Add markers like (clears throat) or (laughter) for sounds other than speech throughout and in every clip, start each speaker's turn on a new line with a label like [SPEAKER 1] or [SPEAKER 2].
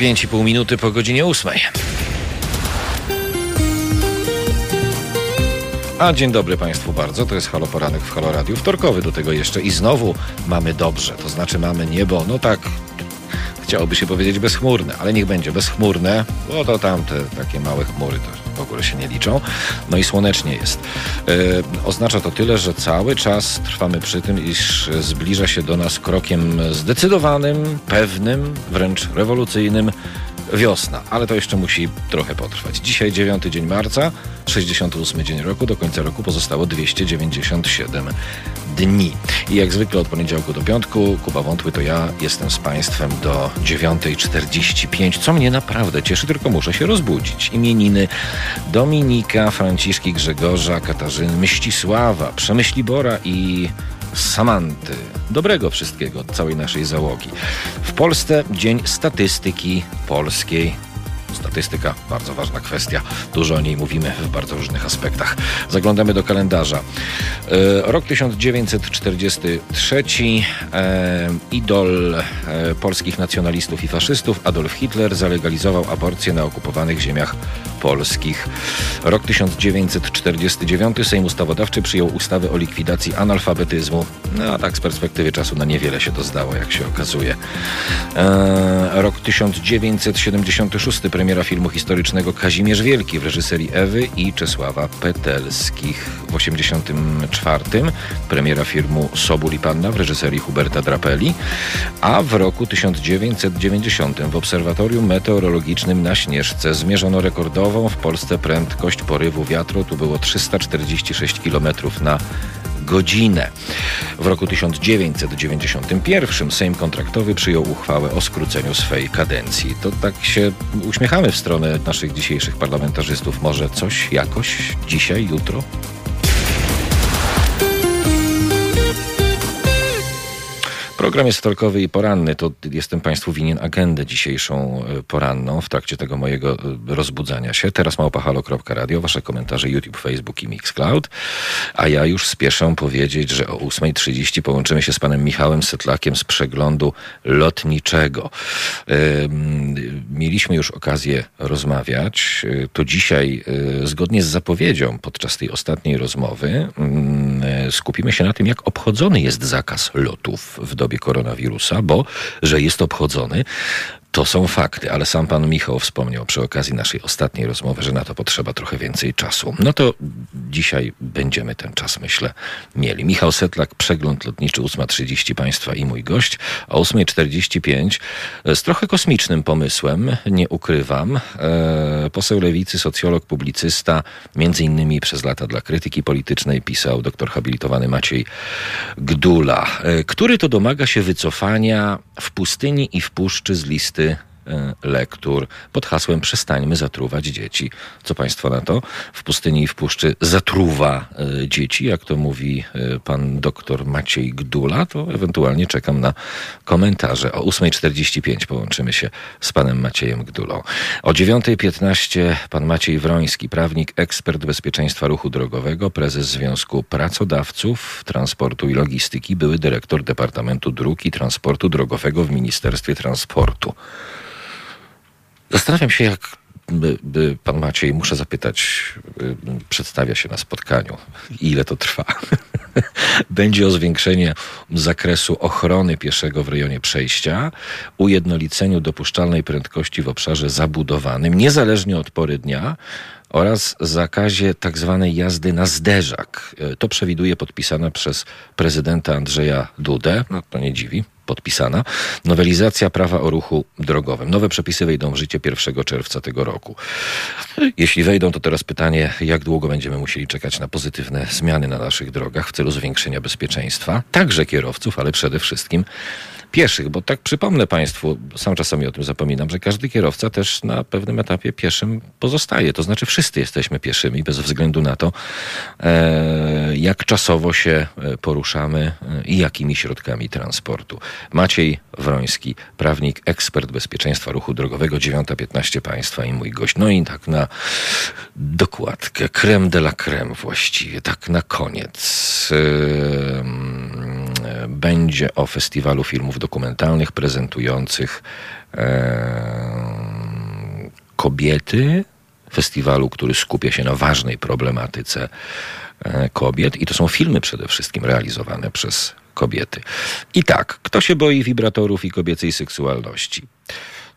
[SPEAKER 1] 5,5 minuty po godzinie 8. A dzień dobry Państwu bardzo, to jest Halo Poranek w Halo Radio, wtorkowy do tego jeszcze i znowu mamy dobrze, to znaczy mamy niebo, no tak chciałoby się powiedzieć bezchmurne, ale niech będzie bezchmurne, bo to tamte takie małe chmury to w ogóle się nie liczą. No i słonecznie jest. Yy, oznacza to tyle, że cały czas trwamy przy tym, iż zbliża się do nas krokiem zdecydowanym, pewnym, wręcz rewolucyjnym wiosna, ale to jeszcze musi trochę potrwać. Dzisiaj 9 dzień marca, 68 dzień roku, do końca roku pozostało 297 dni. I jak zwykle od poniedziałku do piątku, Kuba Wątły to ja jestem z Państwem do 9.45, co mnie naprawdę cieszy, tylko muszę się rozbudzić. Imieniny Dominika, Franciszki, Grzegorza, Katarzyny, Mścisława, Przemyślibora i Samanty. Dobrego wszystkiego od całej naszej załogi. W Polsce Dzień Statystyki Polskiej. Statystyka, bardzo ważna kwestia. Dużo o niej mówimy w bardzo różnych aspektach. Zaglądamy do kalendarza. E, rok 1943. E, idol e, polskich nacjonalistów i faszystów Adolf Hitler zalegalizował aborcję na okupowanych ziemiach polskich. Rok 1949. Sejm Ustawodawczy przyjął ustawę o likwidacji analfabetyzmu. No a tak z perspektywy czasu na niewiele się to zdało, jak się okazuje. Rok 1976 premiera filmu historycznego Kazimierz Wielki w reżyserii Ewy i Czesława Petelskich. W 1984 premiera filmu Sobór i Panna w reżyserii Huberta Drapeli, a w roku 1990 w Obserwatorium Meteorologicznym na Śnieżce zmierzono rekordową w Polsce prędkość porywu wiatru. Tu było 346 km na godzinę. W roku 1991 Sejm Kontraktowy przyjął uchwałę o skróceniu swej kadencji. To tak się uśmiechamy w stronę naszych dzisiejszych parlamentarzystów. Może coś jakoś dzisiaj, jutro? Program jest wtorkowy i poranny. To jestem Państwu winien agendę dzisiejszą e, poranną w trakcie tego mojego e, rozbudzania się. Teraz małpahalo.radio, Wasze komentarze YouTube, Facebook i Mixcloud. A ja już spieszę powiedzieć, że o 8.30 połączymy się z panem Michałem Setlakiem z przeglądu lotniczego. Mieliśmy już okazję rozmawiać. E, to dzisiaj, zgodnie z zapowiedzią podczas tej ostatniej rozmowy, skupimy się na tym, jak obchodzony jest zakaz lotów w dobie dobie koronawirusa, bo że jest obchodzony, to są fakty, ale sam pan Michał wspomniał przy okazji naszej ostatniej rozmowy, że na to potrzeba trochę więcej czasu. No to dzisiaj będziemy ten czas, myślę, mieli. Michał Setlak, przegląd lotniczy 8.30 Państwa i mój gość, a 8.45 z trochę kosmicznym pomysłem, nie ukrywam. E, poseł Lewicy, socjolog, publicysta, między innymi przez lata dla krytyki politycznej pisał doktor habilitowany Maciej Gdula, e, który to domaga się wycofania w pustyni i w puszczy z listy listy e, lektur pod hasłem Przestańmy zatruwać dzieci. Co Państwo na to? W pustyni i w puszczy zatruwa e, dzieci, jak to mówi e, pan doktor Maciej Gdula, to ewentualnie czekam na komentarze. O 8.45 połączymy się z panem Maciejem Gdulą. O 9.15 pan Maciej Wroński, prawnik, ekspert bezpieczeństwa ruchu drogowego, prezes Związku Pracodawców Transportu i Logistyki, były dyrektor Departamentu Dróg i Transportu Drogowego w Ministerstwie Transportu. Zastanawiam się, jak by, by pan Maciej, muszę zapytać, y, przedstawia się na spotkaniu, ile to trwa. (laughs) Będzie o zwiększenie zakresu ochrony pieszego w rejonie przejścia, ujednoliceniu dopuszczalnej prędkości w obszarze zabudowanym, niezależnie od pory dnia, oraz zakazie tak zwanej jazdy na zderzak. Y, to przewiduje podpisana przez prezydenta Andrzeja Dudę, no to nie dziwi, podpisana, nowelizacja prawa o ruchu drogowym. Nowe przepisy wejdą w życie 1 czerwca tego roku. Jeśli wejdą, to teraz pytanie, jak długo będziemy musieli czekać na pozytywne zmiany na naszych drogach w celu zwiększenia bezpieczeństwa, także kierowców, ale przede wszystkim pieszych, bo tak przypomnę Państwu, sam czasami o tym zapominam, że każdy kierowca też na pewnym etapie pieszym pozostaje. To znaczy wszyscy jesteśmy pieszymi, bez względu na to, e, jak czasowo się e, poruszamy e, i jakimi środkami transportu. Maciej Wroński, prawnik, ekspert bezpieczeństwa ruchu drogowego, 9.15 Państwa i mój gość. No i tak na dokładkę, creme de la creme właściwie, tak na koniec. Będzie o festiwalu filmów dokumentalnych prezentujących e, kobiety, festiwalu, który skupia się na ważnej problematyce e, kobiet i to są filmy przede wszystkim realizowane przez kobiety. I tak, kto się boi wibratorów i kobiecej seksualności?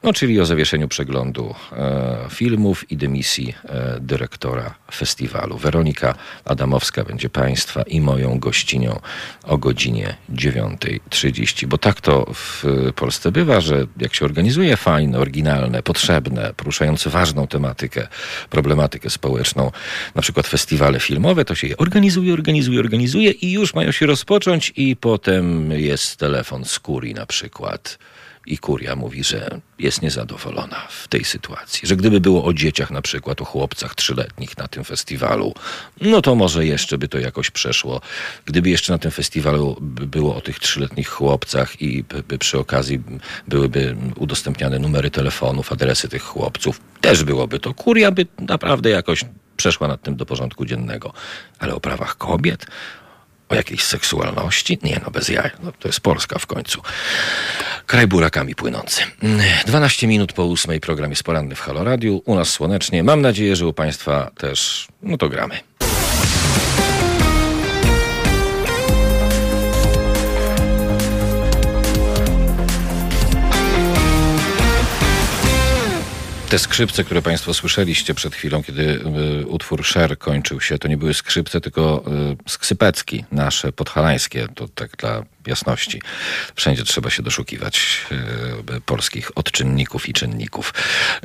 [SPEAKER 1] No, czyli o zawieszeniu przeglądu e, filmów i dymisji e, dyrektora festiwalu. Weronika Adamowska będzie Państwa i moją gościnią o godzinie 9.30. Bo tak to w Polsce bywa, że jak się organizuje fajne, oryginalne, potrzebne, poruszające ważną tematykę, problematykę społeczną, na przykład festiwale filmowe, to się je organizuje, organizuje, organizuje i już mają się rozpocząć i potem jest telefon z kurii na przykład i kuria mówi, że jest niezadowolona w tej sytuacji. Że gdyby było o dzieciach, na przykład o chłopcach trzyletnich na tym festiwalu, no to może jeszcze by to jakoś przeszło. Gdyby jeszcze na tym festiwalu było o tych trzyletnich chłopcach i by przy okazji byłyby udostępniane numery telefonów, adresy tych chłopców, też byłoby to. Kuria by naprawdę jakoś przeszła nad tym do porządku dziennego. Ale o prawach kobiet, o jakiejś seksualności? Nie, no bez jaj. No, to jest Polska w końcu. Kraj burakami płynący. 12 minut po ósmej program jest poranny w Halo Radio. U nas słonecznie. Mam nadzieję, że u Państwa też. No to gramy. Te skrzypce, które Państwo słyszeliście przed chwilą, kiedy y, utwór Sher kończył się, to nie były skrzypce, tylko y, skrzypecki nasze, podhalańskie, to tak dla jasności. Wszędzie trzeba się doszukiwać y, polskich odczynników i czynników.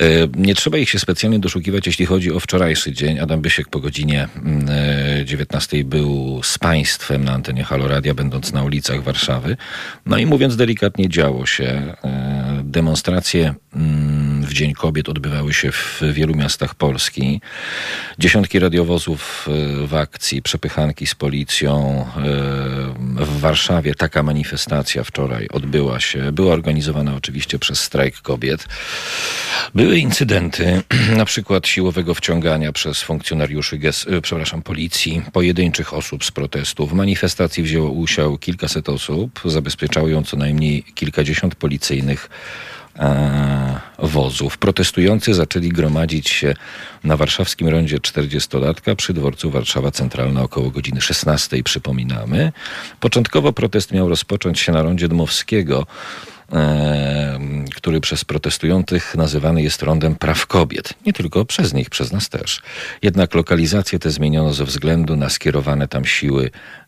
[SPEAKER 1] Y, nie trzeba ich się specjalnie doszukiwać, jeśli chodzi o wczorajszy dzień. Adam Bysiek po godzinie y, 19 był z państwem na antenie Haloradia, będąc na ulicach Warszawy. No i mówiąc delikatnie, działo się. Demonstracje mm, w Dzień Kobiet odbywały się w wielu miastach Polski. Dziesiątki radiowozów y, w akcji, przepychanki z policją. Y, w Warszawie taka manifestacja wczoraj odbyła się. Była organizowana oczywiście przez strajk kobiet. Były incydenty, (clears throat) na przykład siłowego wciągania przez funkcjonariuszy, y, przepraszam, policji, pojedynczych osób z protestu. W manifestacji wzięło udział kilkaset osób, zabezpieczało ją co najmniej kilkadziesiąt policyjnych wozów. Protestujący zaczęli gromadzić się na warszawskim rondzie 40-latka przy dworcu Warszawa Centralna około godziny 16, przypominamy. Początkowo protest miał rozpocząć się na rondzie Dmowskiego, który przez protestujących nazywany jest rondem praw kobiet. Nie tylko przez nich, przez nas też. Jednak lokalizację tę zmieniono ze względu na skierowane tam siły e,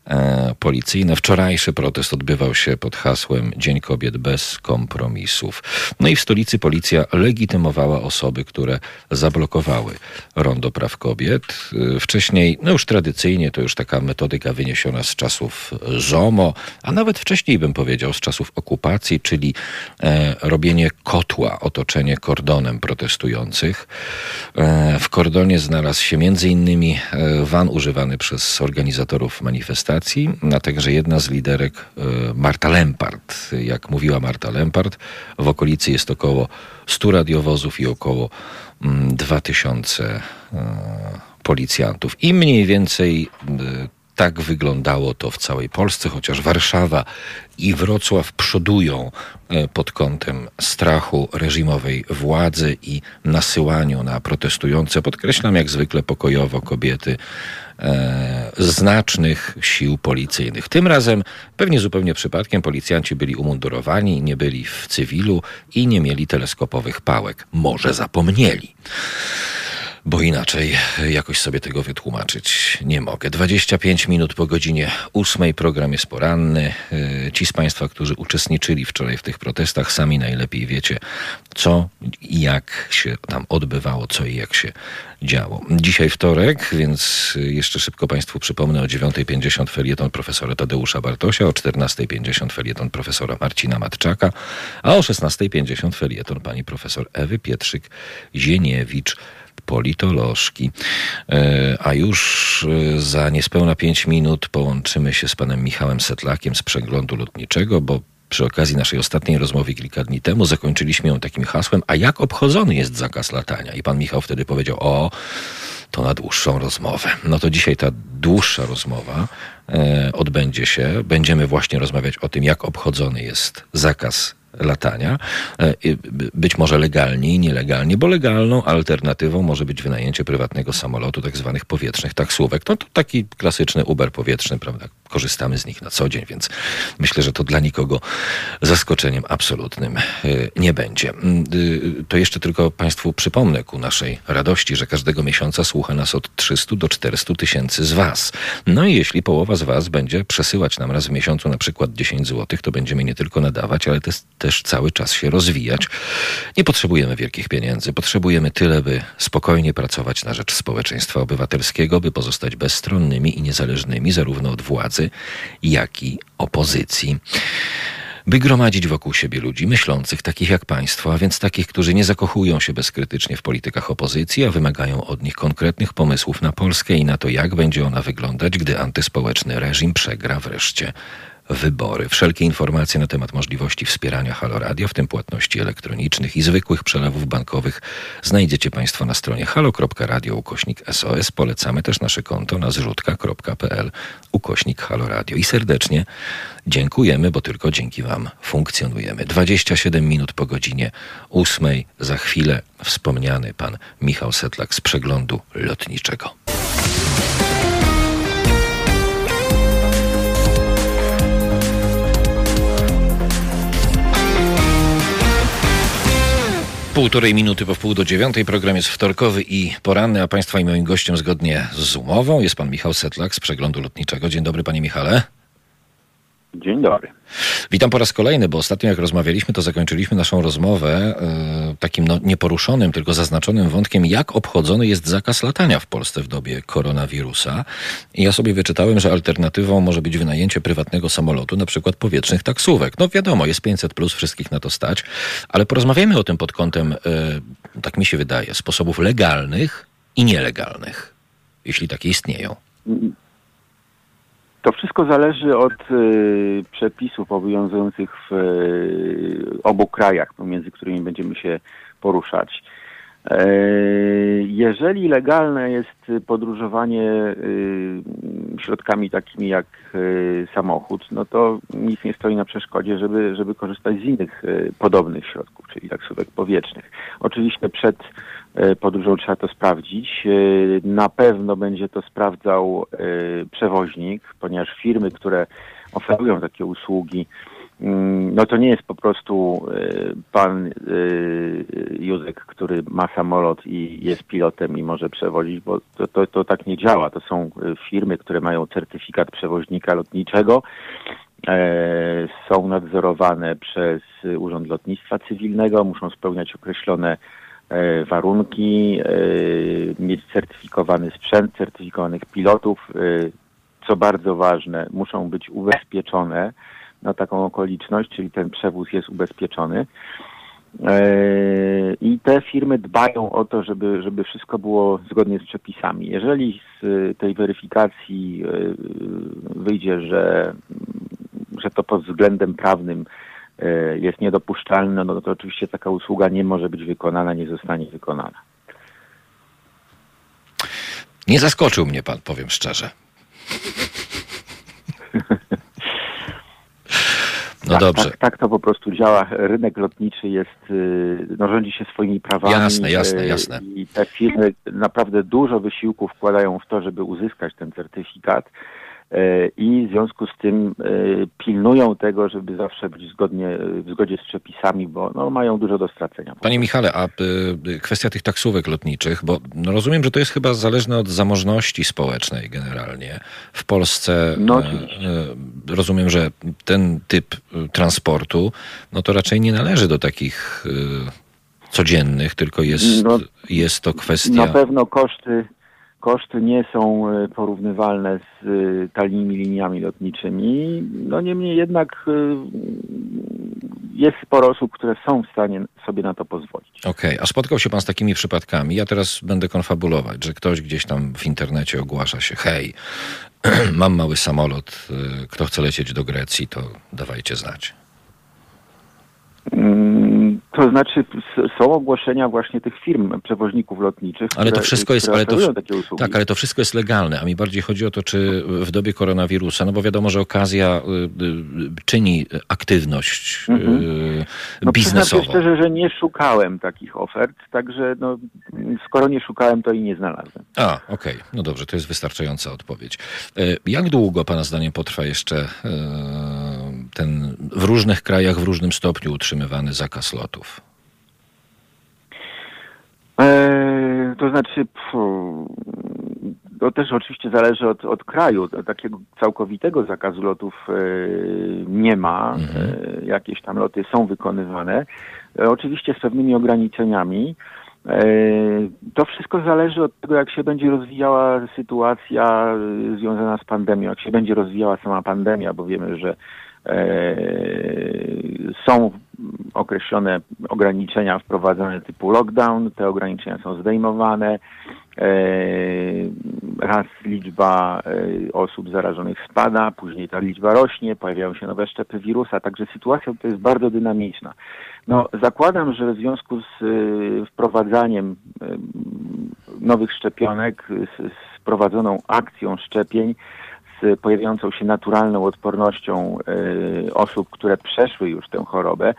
[SPEAKER 1] policyjne. Wczorajszy protest odbywał się pod hasłem Dzień Kobiet bez kompromisów. No i w stolicy policja legitymowała osoby, które zablokowały rondo praw kobiet. E, wcześniej, no już tradycyjnie, to już taka metodyka wyniesiona z czasów ZOMO, a nawet wcześniej bym powiedział, z czasów okupacji, czyli e, robienie kotła, otoczenie kordonem protestujących. E, w kordonie znalazł się między innymi e, van używany przez organizatorów manifestacji, a także jedna z liderek e, Marta Lempart. Jak mówiła Marta Lempart, w okolicy jest około 100 radiowozów i około 2000 mm, policjantów. I mniej więcej tak wyglądało to w całej Polsce, chociaż Warszawa i Wrocław przodują e, pod kątem strachu reżimowej władzy i nasyłaniu na protestujące, podkreślam jak zwykle pokojowo kobiety, e, znacznych sił policyjnych. Tym razem, pewnie zupełnie przypadkiem, policjanci byli umundurowani, nie byli w cywilu i nie mieli teleskopowych pałek. Może zapomnieli bo inaczej jakoś sobie tego wytłumaczyć nie mogę. 25 minut po godzinie ósmej, program jest poranny. Y, ci z Państwa, którzy uczestniczyli wczoraj w tych protestach, sami najlepiej wiecie, co i jak się tam odbywało, co i jak się działo. Dzisiaj wtorek, więc jeszcze szybko Państwu przypomnę o 9.50 felieton profesora Tadeusza Bartosia, o 14.50 felieton profesora Marcina Matczaka, a o 16.50 felieton pani profesor Ewy Pietrzyk-Zieniewicz politolożki. E, a już e, za niespełna pięć minut połączymy się z panem Michałem Setlakiem z przeglądu lotniczego, bo przy okazji naszej ostatniej rozmowy kilka dni temu zakończyliśmy ją takim hasłem, a jak obchodzony jest zakaz latania? I pan Michał wtedy powiedział, o, to na dłuższą rozmowę. No to dzisiaj ta dłuższa rozmowa e, odbędzie się. Będziemy właśnie rozmawiać o tym, jak obchodzony jest zakaz latania. E, być może legalnie i nielegalnie, bo legalną alternatywą może być wynajęcie prywatnego samolotu, tak zwanych powietrznych taksówek. No to taki klasyczny Uber powietrzny, prawda? Korzystamy z nich na co dzień, więc myślę, że to dla nikogo zaskoczeniem absolutnym e, nie będzie. Mm, y, to jeszcze tylko Państwu przypomnę ku naszej radości, że każdego miesiąca słucha nas od 300 do 400 tysięcy z Was. No i jeśli połowa z Was będzie przesyłać nam raz w miesiącu na przykład 10 zł, to będziemy nie tylko nadawać, ale też też cały czas się rozwijać. Nie potrzebujemy wielkich pieniędzy, potrzebujemy tyle, by spokojnie pracować na rzecz społeczeństwa obywatelskiego, by pozostać bezstronnymi i niezależnymi zarówno od władzy, jak i opozycji by gromadzić wokół siebie ludzi myślących, takich jak państwo, a więc takich, którzy nie zakochują się bezkrytycznie w politykach opozycji, a wymagają od nich konkretnych pomysłów na Polskę i na to, jak będzie ona wyglądać, gdy antyspołeczny reżim przegra wreszcie wybory. Wszelkie informacje na temat możliwości wspierania Halo Radio, w tym płatności elektronicznych i zwykłych przelewów bankowych, znajdziecie Państwo na stronie halo.radio ukośnik SOS. Polecamy też nasze konto na zrzutka.pl ukośnik Halo Radio. I serdecznie dziękujemy, bo tylko dzięki Wam funkcjonujemy. 27 minut po godzinie 8. Za chwilę wspomniany pan Michał Setlak z przeglądu lotniczego. Półtorej minuty po wpół do dziewiątej. Program jest wtorkowy i poranny, a Państwa i moim gościem zgodnie z umową jest Pan Michał Setlak z Przeglądu Lotniczego. Dzień dobry Panie Michale.
[SPEAKER 2] Dzień dobry.
[SPEAKER 1] Witam po raz kolejny, bo ostatnio jak rozmawialiśmy, to zakończyliśmy naszą rozmowę y, takim no, nieporuszonym, tylko zaznaczonym wątkiem, jak obchodzony jest zakaz latania w Polsce w dobie koronawirusa. I ja sobie wyczytałem, że alternatywą może być wynajęcie prywatnego samolotu, na przykład powietrznych taksówek. No wiadomo, jest 500 plus, wszystkich na to stać, ale porozmawiamy o tym pod kątem, y, tak mi się wydaje, sposobów legalnych i nielegalnych, jeśli takie istnieją.
[SPEAKER 2] To wszystko zależy od y, przepisów obowiązujących w y, obu krajach, pomiędzy którymi będziemy się poruszać. E, jeżeli legalne jest podróżowanie y, środkami takimi jak y, samochód, no to nic nie stoi na przeszkodzie, żeby, żeby korzystać z innych y, podobnych środków, czyli taksówek powietrznych. Oczywiście przed podróżą trzeba to sprawdzić. Na pewno będzie to sprawdzał przewoźnik, ponieważ firmy, które oferują takie usługi, Mm, no to nie jest po prostu pan Józek, który ma samolot i jest pilotem i może przewozić, bo to, to, to tak nie działa. To są firmy, które mają certyfikat przewoźnika lotniczego, e, są nadzorowane przez Urząd Lotnictwa Cywilnego, muszą spełniać określone e, warunki, e, mieć certyfikowany sprzęt, certyfikowanych pilotów, co bardzo ważne, muszą być ubezpieczone na taką okoliczność, czyli ten przewóz jest ubezpieczony. E, I te firmy dbają o to, żeby, żeby wszystko było zgodnie z przepisami. Jeżeli z tej weryfikacji e, wyjdzie, że, że to pod względem prawnym e, jest niedopuszczalne, no to oczywiście taka usługa nie może być wykonana, nie zostanie wykonana.
[SPEAKER 1] Nie zaskoczył mnie pan, powiem szczerze. (laughs) No
[SPEAKER 2] tak,
[SPEAKER 1] dobrze.
[SPEAKER 2] Tak, tak to po prostu działa. Rynek lotniczy jest, y, no, rządzi się swoimi prawami.
[SPEAKER 1] Jasne, jasne, y, jasne.
[SPEAKER 2] I te firmy naprawdę dużo wysiłku wkładają w to, żeby uzyskać ten certyfikat i w związku z tym pilnują tego, żeby zawsze być zgodnie, w zgodzie z przepisami, bo no, mają dużo do stracenia.
[SPEAKER 1] Panie Michale, a kwestia tych taksówek lotniczych, bo no, rozumiem, że to jest chyba zależne od zamożności społecznej generalnie. W Polsce no, e, rozumiem, że ten typ transportu, no to raczej nie należy do takich codziennych, tylko jest, no, jest to kwestia...
[SPEAKER 2] Na pewno koszty, koszty nie są y, porównywalne z tanimi liniami lotniczymi. No niemniej jednak jest sporo osób, które są w stanie sobie na to pozwolić.
[SPEAKER 1] Okej, okay. a spotkał się pan z takimi przypadkami? Ja teraz będę konfabulować, że ktoś gdzieś tam w internecie ogłasza się, hej, (clears throat) mam mały samolot, kto chce lecieć do Grecji, to dawajcie znać.
[SPEAKER 2] Mm, to znaczy są ogłoszenia właśnie tych firm, przewoźników lotniczych.
[SPEAKER 1] Ale to wszystko jest, ale to,
[SPEAKER 2] oferują takie usługi.
[SPEAKER 1] tak, ale to wszystko jest legalne, a mi bardziej chodzi o to, czy w dobie koronawirusa, no bo wiadomo, że okazja y, y, czyni aktywność y,
[SPEAKER 2] Mhm. No, przyznam
[SPEAKER 1] biznesową.
[SPEAKER 2] się szczerze, że nie szukałem takich ofert, także no, skoro nie szukałem, to i nie znalazłem.
[SPEAKER 1] A, okej, no dobrze, to jest wystarczająca odpowiedź. E, Jak długo Pana zdaniem potrwa jeszcze e, ten w różnych krajach, w różnym stopniu utrzymywany zakaz lotów?
[SPEAKER 2] Eee, to znaczy, pfu, to też oczywiście zależy od, od kraju. Takiego całkowitego zakazu lotów e, nie ma.
[SPEAKER 1] Mhm.
[SPEAKER 2] E, jakieś tam loty są wykonywane. E, oczywiście z pewnymi ograniczeniami. E, To wszystko zależy od tego, jak się będzie rozwijała sytuacja e, związana z pandemią, jak się będzie rozwijała sama pandemia, bo wiemy, że są określone ograniczenia wprowadzane typu lockdown, te ograniczenia są zdejmowane. E, Raz liczba e, osób zarażonych spada, później ta liczba rośnie, pojawiają się nowe szczepy wirusa, także sytuacja to jest bardzo dynamiczna. No, zakładam, że w związku z e, wprowadzaniem e, nowych szczepionek, z, wprowadzoną akcją szczepień, pojawiającą się naturalną odpornością e, osób, które przeszły już tę chorobę,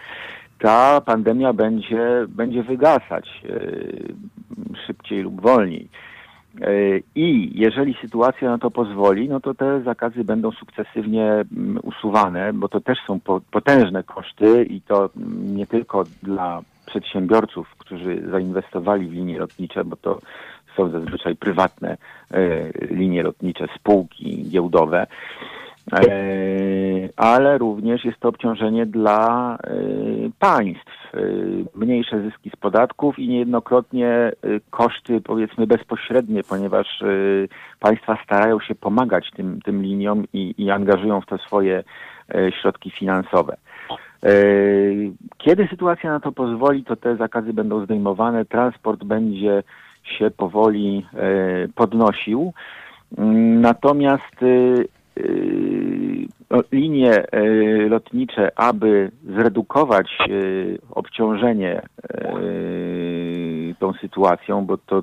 [SPEAKER 2] ta pandemia będzie, będzie wygasać e, szybciej lub wolniej. E, I jeżeli sytuacja na to pozwoli, no to te zakazy będą sukcesywnie mm, usuwane, bo to też są po, potężne koszty i to mm, nie tylko dla przedsiębiorców, którzy zainwestowali w linie lotnicze, bo to są zazwyczaj prywatne e, linie lotnicze, spółki giełdowe, e, ale również jest to obciążenie dla e, państw. Mniejsze zyski z podatków i niejednokrotnie koszty powiedzmy bezpośrednie, ponieważ państwa starają się pomagać tym, tym liniom i, i angażują w to swoje środki finansowe. Kiedy sytuacja na to pozwoli, to te zakazy będą zdejmowane, transport będzie się powoli e, podnosił. Mm, Natomiast e, e, linie lotnicze, aby zredukować obciążenie tą sytuacją, bo to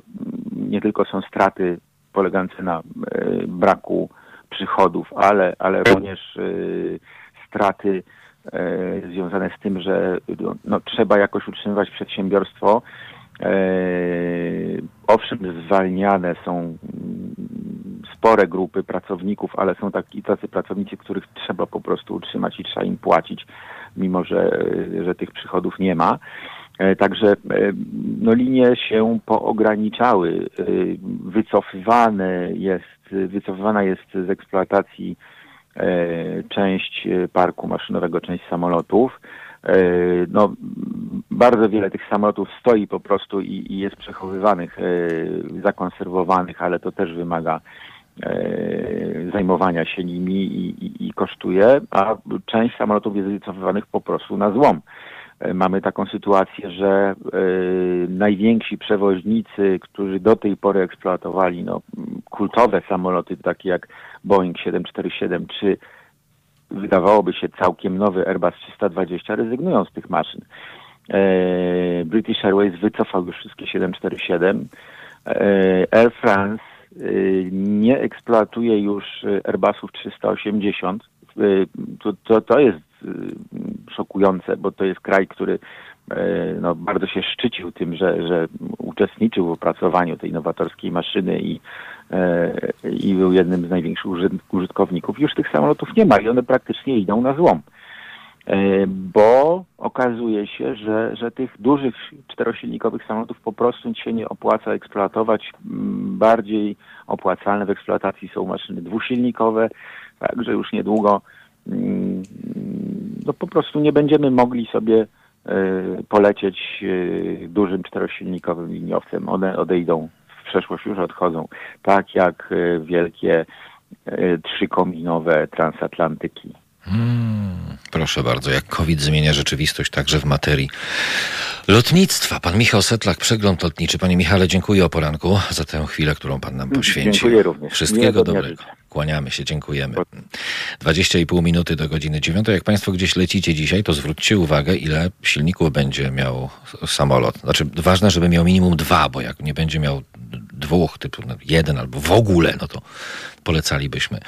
[SPEAKER 2] nie tylko są straty polegające na braku przychodów, ale, ale również straty związane z tym, że no, trzeba jakoś utrzymywać przedsiębiorstwo. E, owszem, zwalniane są mm, spore grupy pracowników, ale są taki, tacy pracownicy, których trzeba po prostu utrzymać i trzeba im płacić, mimo że, że tych przychodów nie ma. E, Także e, no, linie się poograniczały. Wycofywane jest, wycofywana jest z eksploatacji część parku maszynowego, część samolotów. E, No, bardzo wiele tych samolotów stoi po prostu i, i jest przechowywanych, e, zakonserwowanych, ale to też wymaga e, zajmowania się nimi i, i, i kosztuje, a część samolotów jest wycofywanych po prostu na złom. Mamy taką sytuację, że e, najwięksi przewoźnicy, którzy do tej pory eksploatowali no, kultowe samoloty, takie jak Boeing 747 czy wydawałoby się całkiem nowy Airbus 320, rezygnują z tych maszyn. E, British Airways wycofał już wszystkie 747. E, Air France e, nie eksploatuje już Airbusów 380. E, To, to, to jest szokujące, bo to jest kraj, który no, bardzo się szczycił tym, że, że uczestniczył w opracowaniu tej nowatorskiej maszyny i, e, i był jednym z największych użyt- użytkowników. Już tych samolotów nie ma i one praktycznie idą na złom. E, Bo okazuje się, że, że tych dużych czterosilnikowych samolotów po prostu się nie opłaca eksploatować. Mm, Bardziej opłacalne w eksploatacji są maszyny dwusilnikowe, także już niedługo mm, no po prostu nie będziemy mogli sobie e, polecieć e, dużym czterosilnikowym liniowcem. One odejdą w przeszłość, już odchodzą. Tak jak e, wielkie trzykominowe transatlantyki.
[SPEAKER 1] Hmm, Proszę bardzo, jak COVID zmienia rzeczywistość także w materii lotnictwa. Pan Michał Setlak, przegląd lotniczy. Panie Michale, dziękuję o poranku za tę chwilę, którą pan nam poświęcił.
[SPEAKER 2] Dziękuję również.
[SPEAKER 1] Wszystkiego dobrego. Kłaniamy się, dziękujemy. 20,5 minuty do godziny 9. Jak państwo gdzieś lecicie dzisiaj, to zwróćcie uwagę, ile silników będzie miał samolot. Znaczy, ważne, żeby miał minimum dwa, bo jak nie będzie miał dwóch, typu no, jeden albo w ogóle, no to polecalibyśmy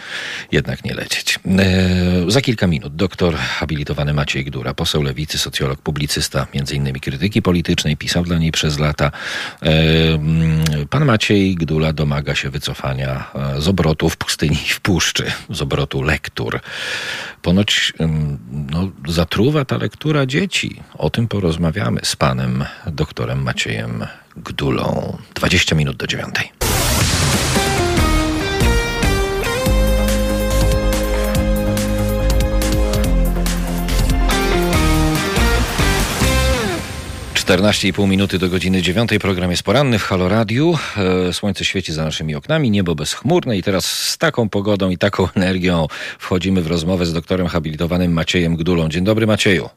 [SPEAKER 1] jednak nie lecieć. E, za kilka minut doktor habilitowany Maciej Gdura, poseł lewicy, socjolog, publicysta, między innymi krytyki politycznej, pisał dla niej przez lata. E, mm, pan Maciej Gdula domaga się wycofania e, z obrotu w pustyni i w puszczy, z obrotu lektur. Ponoć no, zatruwa ta lektura dzieci. O tym porozmawiamy z panem doktorem Maciejem Gdulą. 20 minut do dziewiątej. Pół minuty do godziny dziewiątej. Program jest poranny w Halo Radiu. E, Słońce świeci za naszymi oknami, niebo bezchmurne i teraz z taką pogodą i taką (laughs) energią wchodzimy w rozmowę z doktorem habilitowanym Maciejem Gdulą. Dzień dobry Macieju.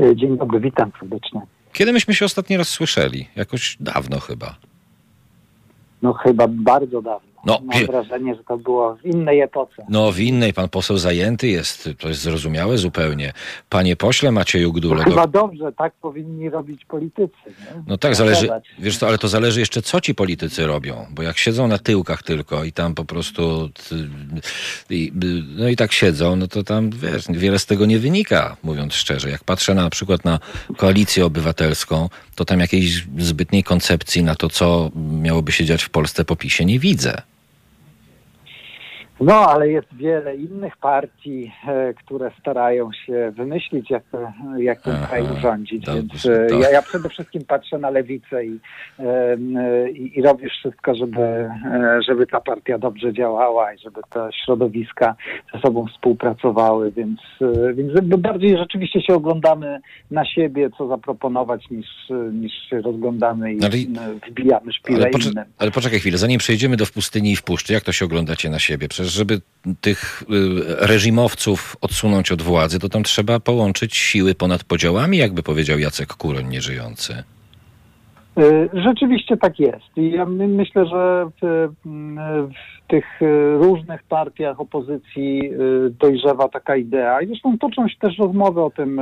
[SPEAKER 3] E, Dzień dobry, witam serdecznie.
[SPEAKER 1] Kiedy myśmy się ostatni raz słyszeli? Jakoś dawno chyba.
[SPEAKER 3] No chyba bardzo dawno.
[SPEAKER 1] No,
[SPEAKER 3] Mam wrażenie, że to było w innej epoce.
[SPEAKER 1] No w innej pan poseł zajęty jest, to jest zrozumiałe zupełnie. Panie pośle Macieju Gdule,
[SPEAKER 3] Chyba
[SPEAKER 1] do...
[SPEAKER 3] dobrze, tak powinni robić politycy. Nie?
[SPEAKER 1] no tak, zależy, wiesz co, ale to zależy jeszcze co ci politycy robią, bo jak siedzą na tyłkach tylko i tam po prostu, no i tak siedzą, no to tam wiesz, wiele z tego nie wynika, mówiąc szczerze. Jak patrzę na, na przykład na koalicję obywatelską, to tam jakiejś zbytniej koncepcji na to, co miałoby się dziać w Polsce po PiSie nie widzę.
[SPEAKER 3] No, ale jest wiele innych partii, e, które starają się wymyślić, jak, jak ten kraj urządzić. Więc e, ja, ja przede wszystkim patrzę na lewicę i, e, i, i robię wszystko, żeby, żeby ta partia dobrze działała i żeby te środowiska ze sobą współpracowały. Więc, więc bardziej rzeczywiście się oglądamy na siebie, co zaproponować, niż, niż się rozglądamy i
[SPEAKER 1] Ale
[SPEAKER 3] wbijamy szpile
[SPEAKER 1] Ale, poczek- ale poczekaj chwilę, zanim przejdziemy do w pustyni i w puszczy, jak to się oglądacie na siebie? Przecież żeby tych y, reżimowców odsunąć od władzy, to tam trzeba połączyć siły ponad podziałami, jakby powiedział Jacek Kuroń nieżyjący.
[SPEAKER 3] Y, Rzeczywiście tak jest. I ja my- myślę, że w, mm, w tych y, różnych partiach opozycji y, dojrzewa taka idea. I zresztą toczą się też rozmowy o tym,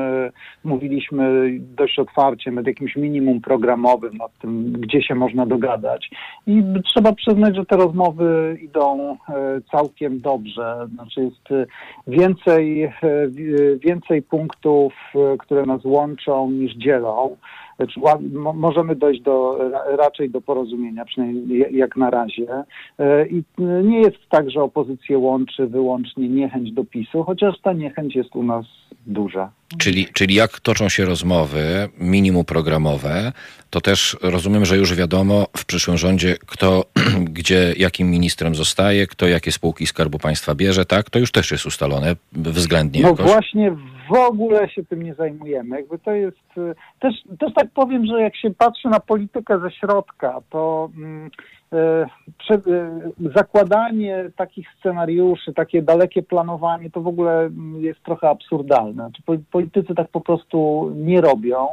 [SPEAKER 3] mówiliśmy dość otwarcie, nad jakimś minimum programowym, nad tym, gdzie się można dogadać. I trzeba przyznać, że te rozmowy idą całkiem dobrze. Znaczy jest więcej, wi- więcej punktów, które nas łączą niż dzielą. Możemy dojść do, ra- raczej do porozumienia, przynajmniej jak na razie. E, I e, nie jest tak, że opozycję łączy wyłącznie niechęć do PiSu, chociaż ta niechęć jest u nas duża.
[SPEAKER 1] Czyli, czyli jak toczą się rozmowy minimum programowe, to też rozumiem, że już wiadomo w przyszłym rządzie, kto (clears throat) gdzie, jakim ministrem zostaje, kto jakie spółki Skarbu Państwa bierze, tak? To już też jest ustalone względnie
[SPEAKER 3] No
[SPEAKER 1] jakoś.
[SPEAKER 3] właśnie w ogóle się tym nie zajmujemy. Jakby to jest e, też, też tak powiem, że jak się patrzy na politykę ze środka, to mm, prze, e, zakładanie takich scenariuszy, takie dalekie planowanie, to w ogóle mm, jest trochę absurdalne. Znaczy, po- politycy tak po prostu nie robią.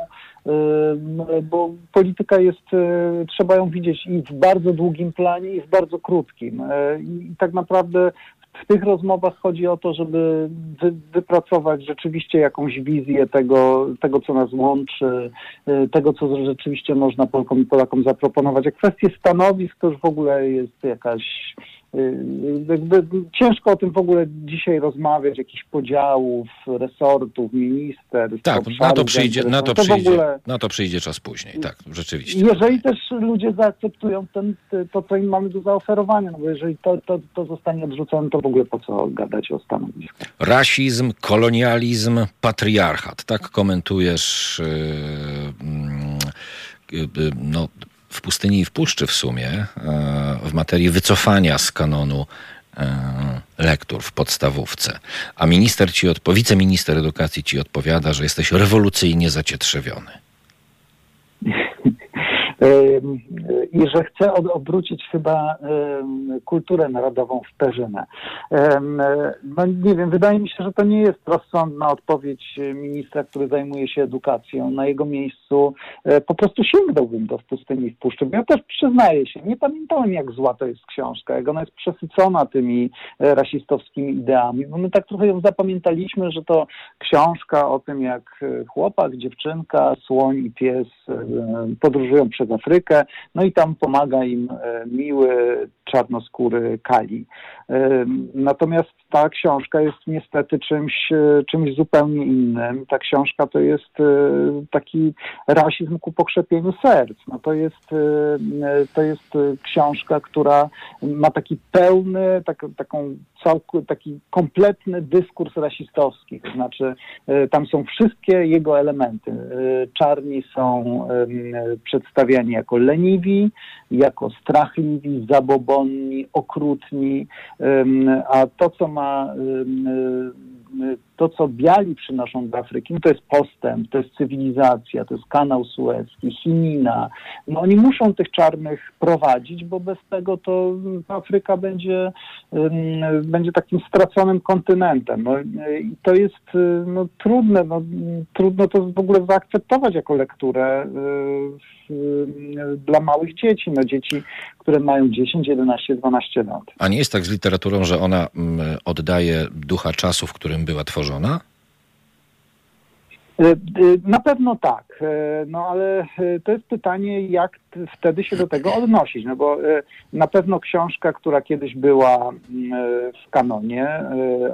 [SPEAKER 3] e, Bo polityka jest, trzeba ją widzieć i w bardzo długim planie, i w bardzo krótkim. I tak naprawdę w tych rozmowach chodzi o to, żeby wy, wypracować rzeczywiście jakąś wizję tego, tego, co nas łączy, y, tego, co rzeczywiście można Polkom i Polakom zaproponować. A kwestie stanowisk to już w ogóle jest jakaś. Y, Jakby ciężko o tym w ogóle dzisiaj rozmawiać, jakichś podziałów, resortów, ministerstw.
[SPEAKER 1] Tak, na to przyjdzie, na to
[SPEAKER 3] zainteresowań.
[SPEAKER 1] przyjdzie,
[SPEAKER 3] ogóle
[SPEAKER 1] na to przyjdzie czas później, tak, rzeczywiście.
[SPEAKER 3] jeżeli też ludzie zaakceptują ten, to, co im mamy do zaoferowania, no bo jeżeli to, to, to zostanie odrzucone, to w ogóle po co gadać o stanowiskach?
[SPEAKER 1] Rasizm, kolonializm, patriarchat. Tak komentujesz yy, yy, no, w pustyni i w puszczy w sumie yy, w materii wycofania z kanonu yy, lektur w podstawówce. A minister ci odpo- wiceminister edukacji ci odpowiada, że jesteś rewolucyjnie zacietrzewiony. (laughs)
[SPEAKER 3] i że chce obrócić chyba kulturę narodową w perzynę. No nie wiem, wydaje mi się, że to nie jest rozsądna odpowiedź ministra, który zajmuje się edukacją. Na jego miejscu po prostu sięgnąłbym do pustyni w puszczy. Ja też przyznaję się, nie pamiętałem jak zła to jest książka, jak ona jest przesycona tymi rasistowskimi ideami, bo my tak trochę ją zapamiętaliśmy, że to książka o tym, jak chłopak, dziewczynka, słoń i pies podróżują przez Afrykę, no i tam pomaga im miły, czarnoskóry Kali. Natomiast ta książka jest niestety czymś, czymś zupełnie innym. Ta książka to jest taki rasizm ku pokrzepieniu serc. No to, jest, to jest książka, która ma taki pełny, tak, taką całku, taki kompletny dyskurs rasistowski. To znaczy tam są wszystkie jego elementy. Czarni są przedstawiani jako leniwi, jako strachliwi, zabobonni, okrutni, a to, co ma to, co biali przynoszą do Afryki, no to jest postęp, to jest cywilizacja, to jest kanał sueski, Chinina. No oni muszą tych czarnych prowadzić, bo bez tego to Afryka będzie, będzie takim straconym kontynentem. No, I to jest no, trudne, no, trudno to w ogóle zaakceptować jako lekturę dla małych dzieci, no dzieci, które mają 10, 11, 12 lat.
[SPEAKER 1] A nie jest tak z literaturą, że ona oddaje ducha czasu, w którym była tworzona?
[SPEAKER 3] E, e, na pewno tak, e, no ale to jest pytanie, jak wtedy się do tego odnosić, no bo na pewno książka, która kiedyś była w kanonie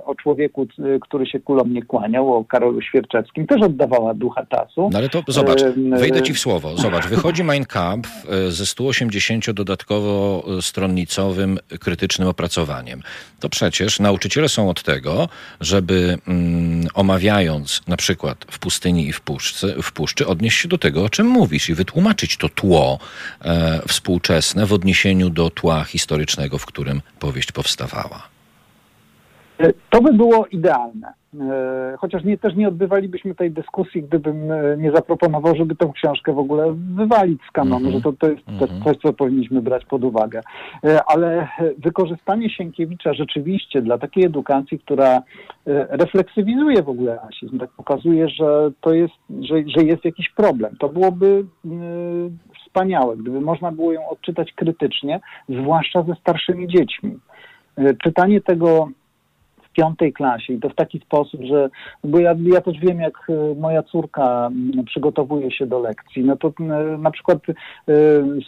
[SPEAKER 3] o człowieku, który się kulą nie kłaniał, o Karolu Świerczewskim, też oddawała ducha czasu.
[SPEAKER 1] No ale to zobacz, wejdę ci w słowo, zobacz, wychodzi Mein Kampf ze 180 dodatkowo stronnicowym krytycznym opracowaniem. To przecież nauczyciele są od tego, żeby mm, omawiając na przykład w pustyni i w, puszce, w puszczy odnieść się do tego, o czym mówisz i wytłumaczyć to tło e, współczesne w odniesieniu do tła historycznego, w którym powieść powstawała.
[SPEAKER 3] To by było idealne. E, chociaż nie, też nie odbywalibyśmy tej dyskusji, gdybym e, nie zaproponował, żeby tę książkę w ogóle wywalić z kanonu, mm -hmm. że to, to jest mm -hmm. coś, co powinniśmy brać pod uwagę. E, ale wykorzystanie Sienkiewicza rzeczywiście dla takiej edukacji, która refleksywizuje w ogóle rasizm, tak pokazuje, że to jest, że, że jest jakiś problem. To byłoby wspaniałe, gdyby można było ją odczytać krytycznie, zwłaszcza ze starszymi dziećmi. Czytanie tego piątej klasie i to w taki sposób, że, bo ja, ja też wiem, jak e, moja córka przygotowuje się do lekcji, no to e, na przykład e,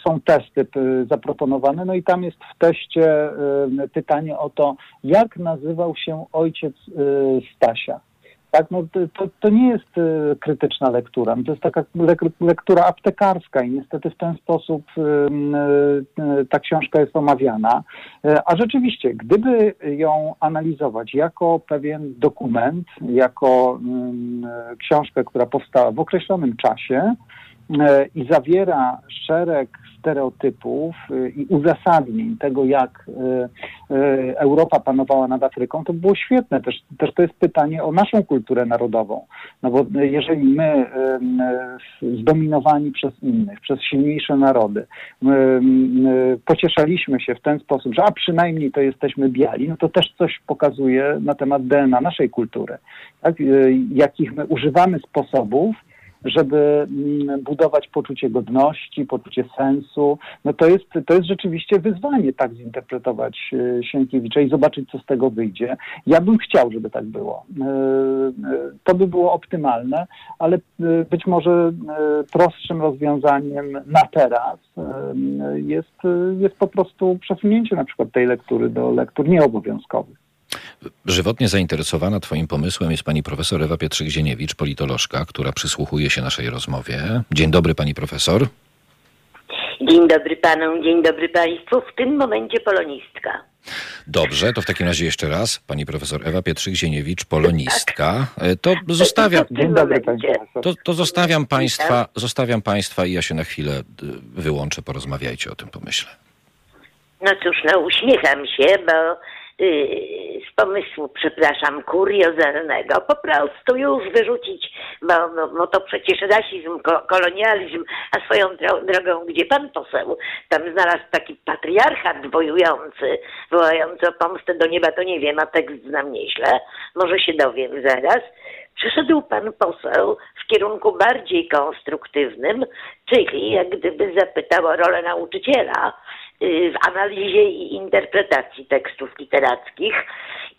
[SPEAKER 3] są testy zaproponowane, no i tam jest w teście pytanie o to, jak nazywał się ojciec Stasia tak, no to, to nie jest y, krytyczna lektura, to jest taka lektura aptekarska i niestety w ten sposób y, y, ta książka jest omawiana. A rzeczywiście, gdyby ją analizować jako pewien dokument, jako książkę, która powstała w określonym czasie, i zawiera szereg stereotypów y, i uzasadnień tego, jak y, Europa panowała nad Afryką, to było świetne. Też, też to jest pytanie o naszą kulturę narodową. No bo jeżeli my zdominowani przez innych, przez silniejsze narody, pocieszaliśmy się w ten sposób, że a przynajmniej to jesteśmy biali, no to też coś pokazuje na temat DNA naszej kultury. Tak? Jakich my używamy sposobów, żeby mm, budować poczucie godności, poczucie sensu. No to jest, to jest rzeczywiście wyzwanie tak zinterpretować e, Sienkiewicza i zobaczyć, co z tego wyjdzie. Ja bym chciał, żeby tak było. E, e, to by było optymalne, ale być może prostszym rozwiązaniem na teraz jest, jest po prostu przesunięcie na przykład tej lektury do lektur nieobowiązkowych.
[SPEAKER 1] Żywotnie zainteresowana Twoim pomysłem jest pani profesor Ewa Pietrzyk-Zieniewicz, politolożka, która przysłuchuje się naszej rozmowie. Dzień dobry, pani profesor.
[SPEAKER 4] Dzień dobry panom, dzień dobry państwu. W tym momencie polonistka.
[SPEAKER 1] Dobrze, to w takim razie jeszcze raz. Pani profesor Ewa Pietrzyk-Zieniewicz, polonistka. E, to zostawiam.
[SPEAKER 3] Dzień dobry,
[SPEAKER 1] to, to zostawiam państwa, zostawiam państwa i ja się na chwilę wyłączę. Porozmawiajcie o tym pomyśle.
[SPEAKER 4] No cóż, no uśmiecham się, bo z pomysłu, przepraszam, kuriozalnego, po prostu już wyrzucić, bo, bo, bo to przecież rasizm, ko, kolonializm, a swoją dro drogą, gdzie pan poseł tam znalazł taki patriarchat wojujący, wołający o pomstę do nieba, to nie wiem, a tekst znam nieźle, może się dowiem zaraz. Przeszedł pan poseł w kierunku bardziej konstruktywnym, czyli jak gdyby zapytał o rolę nauczyciela y, w analizie i interpretacji tekstów literackich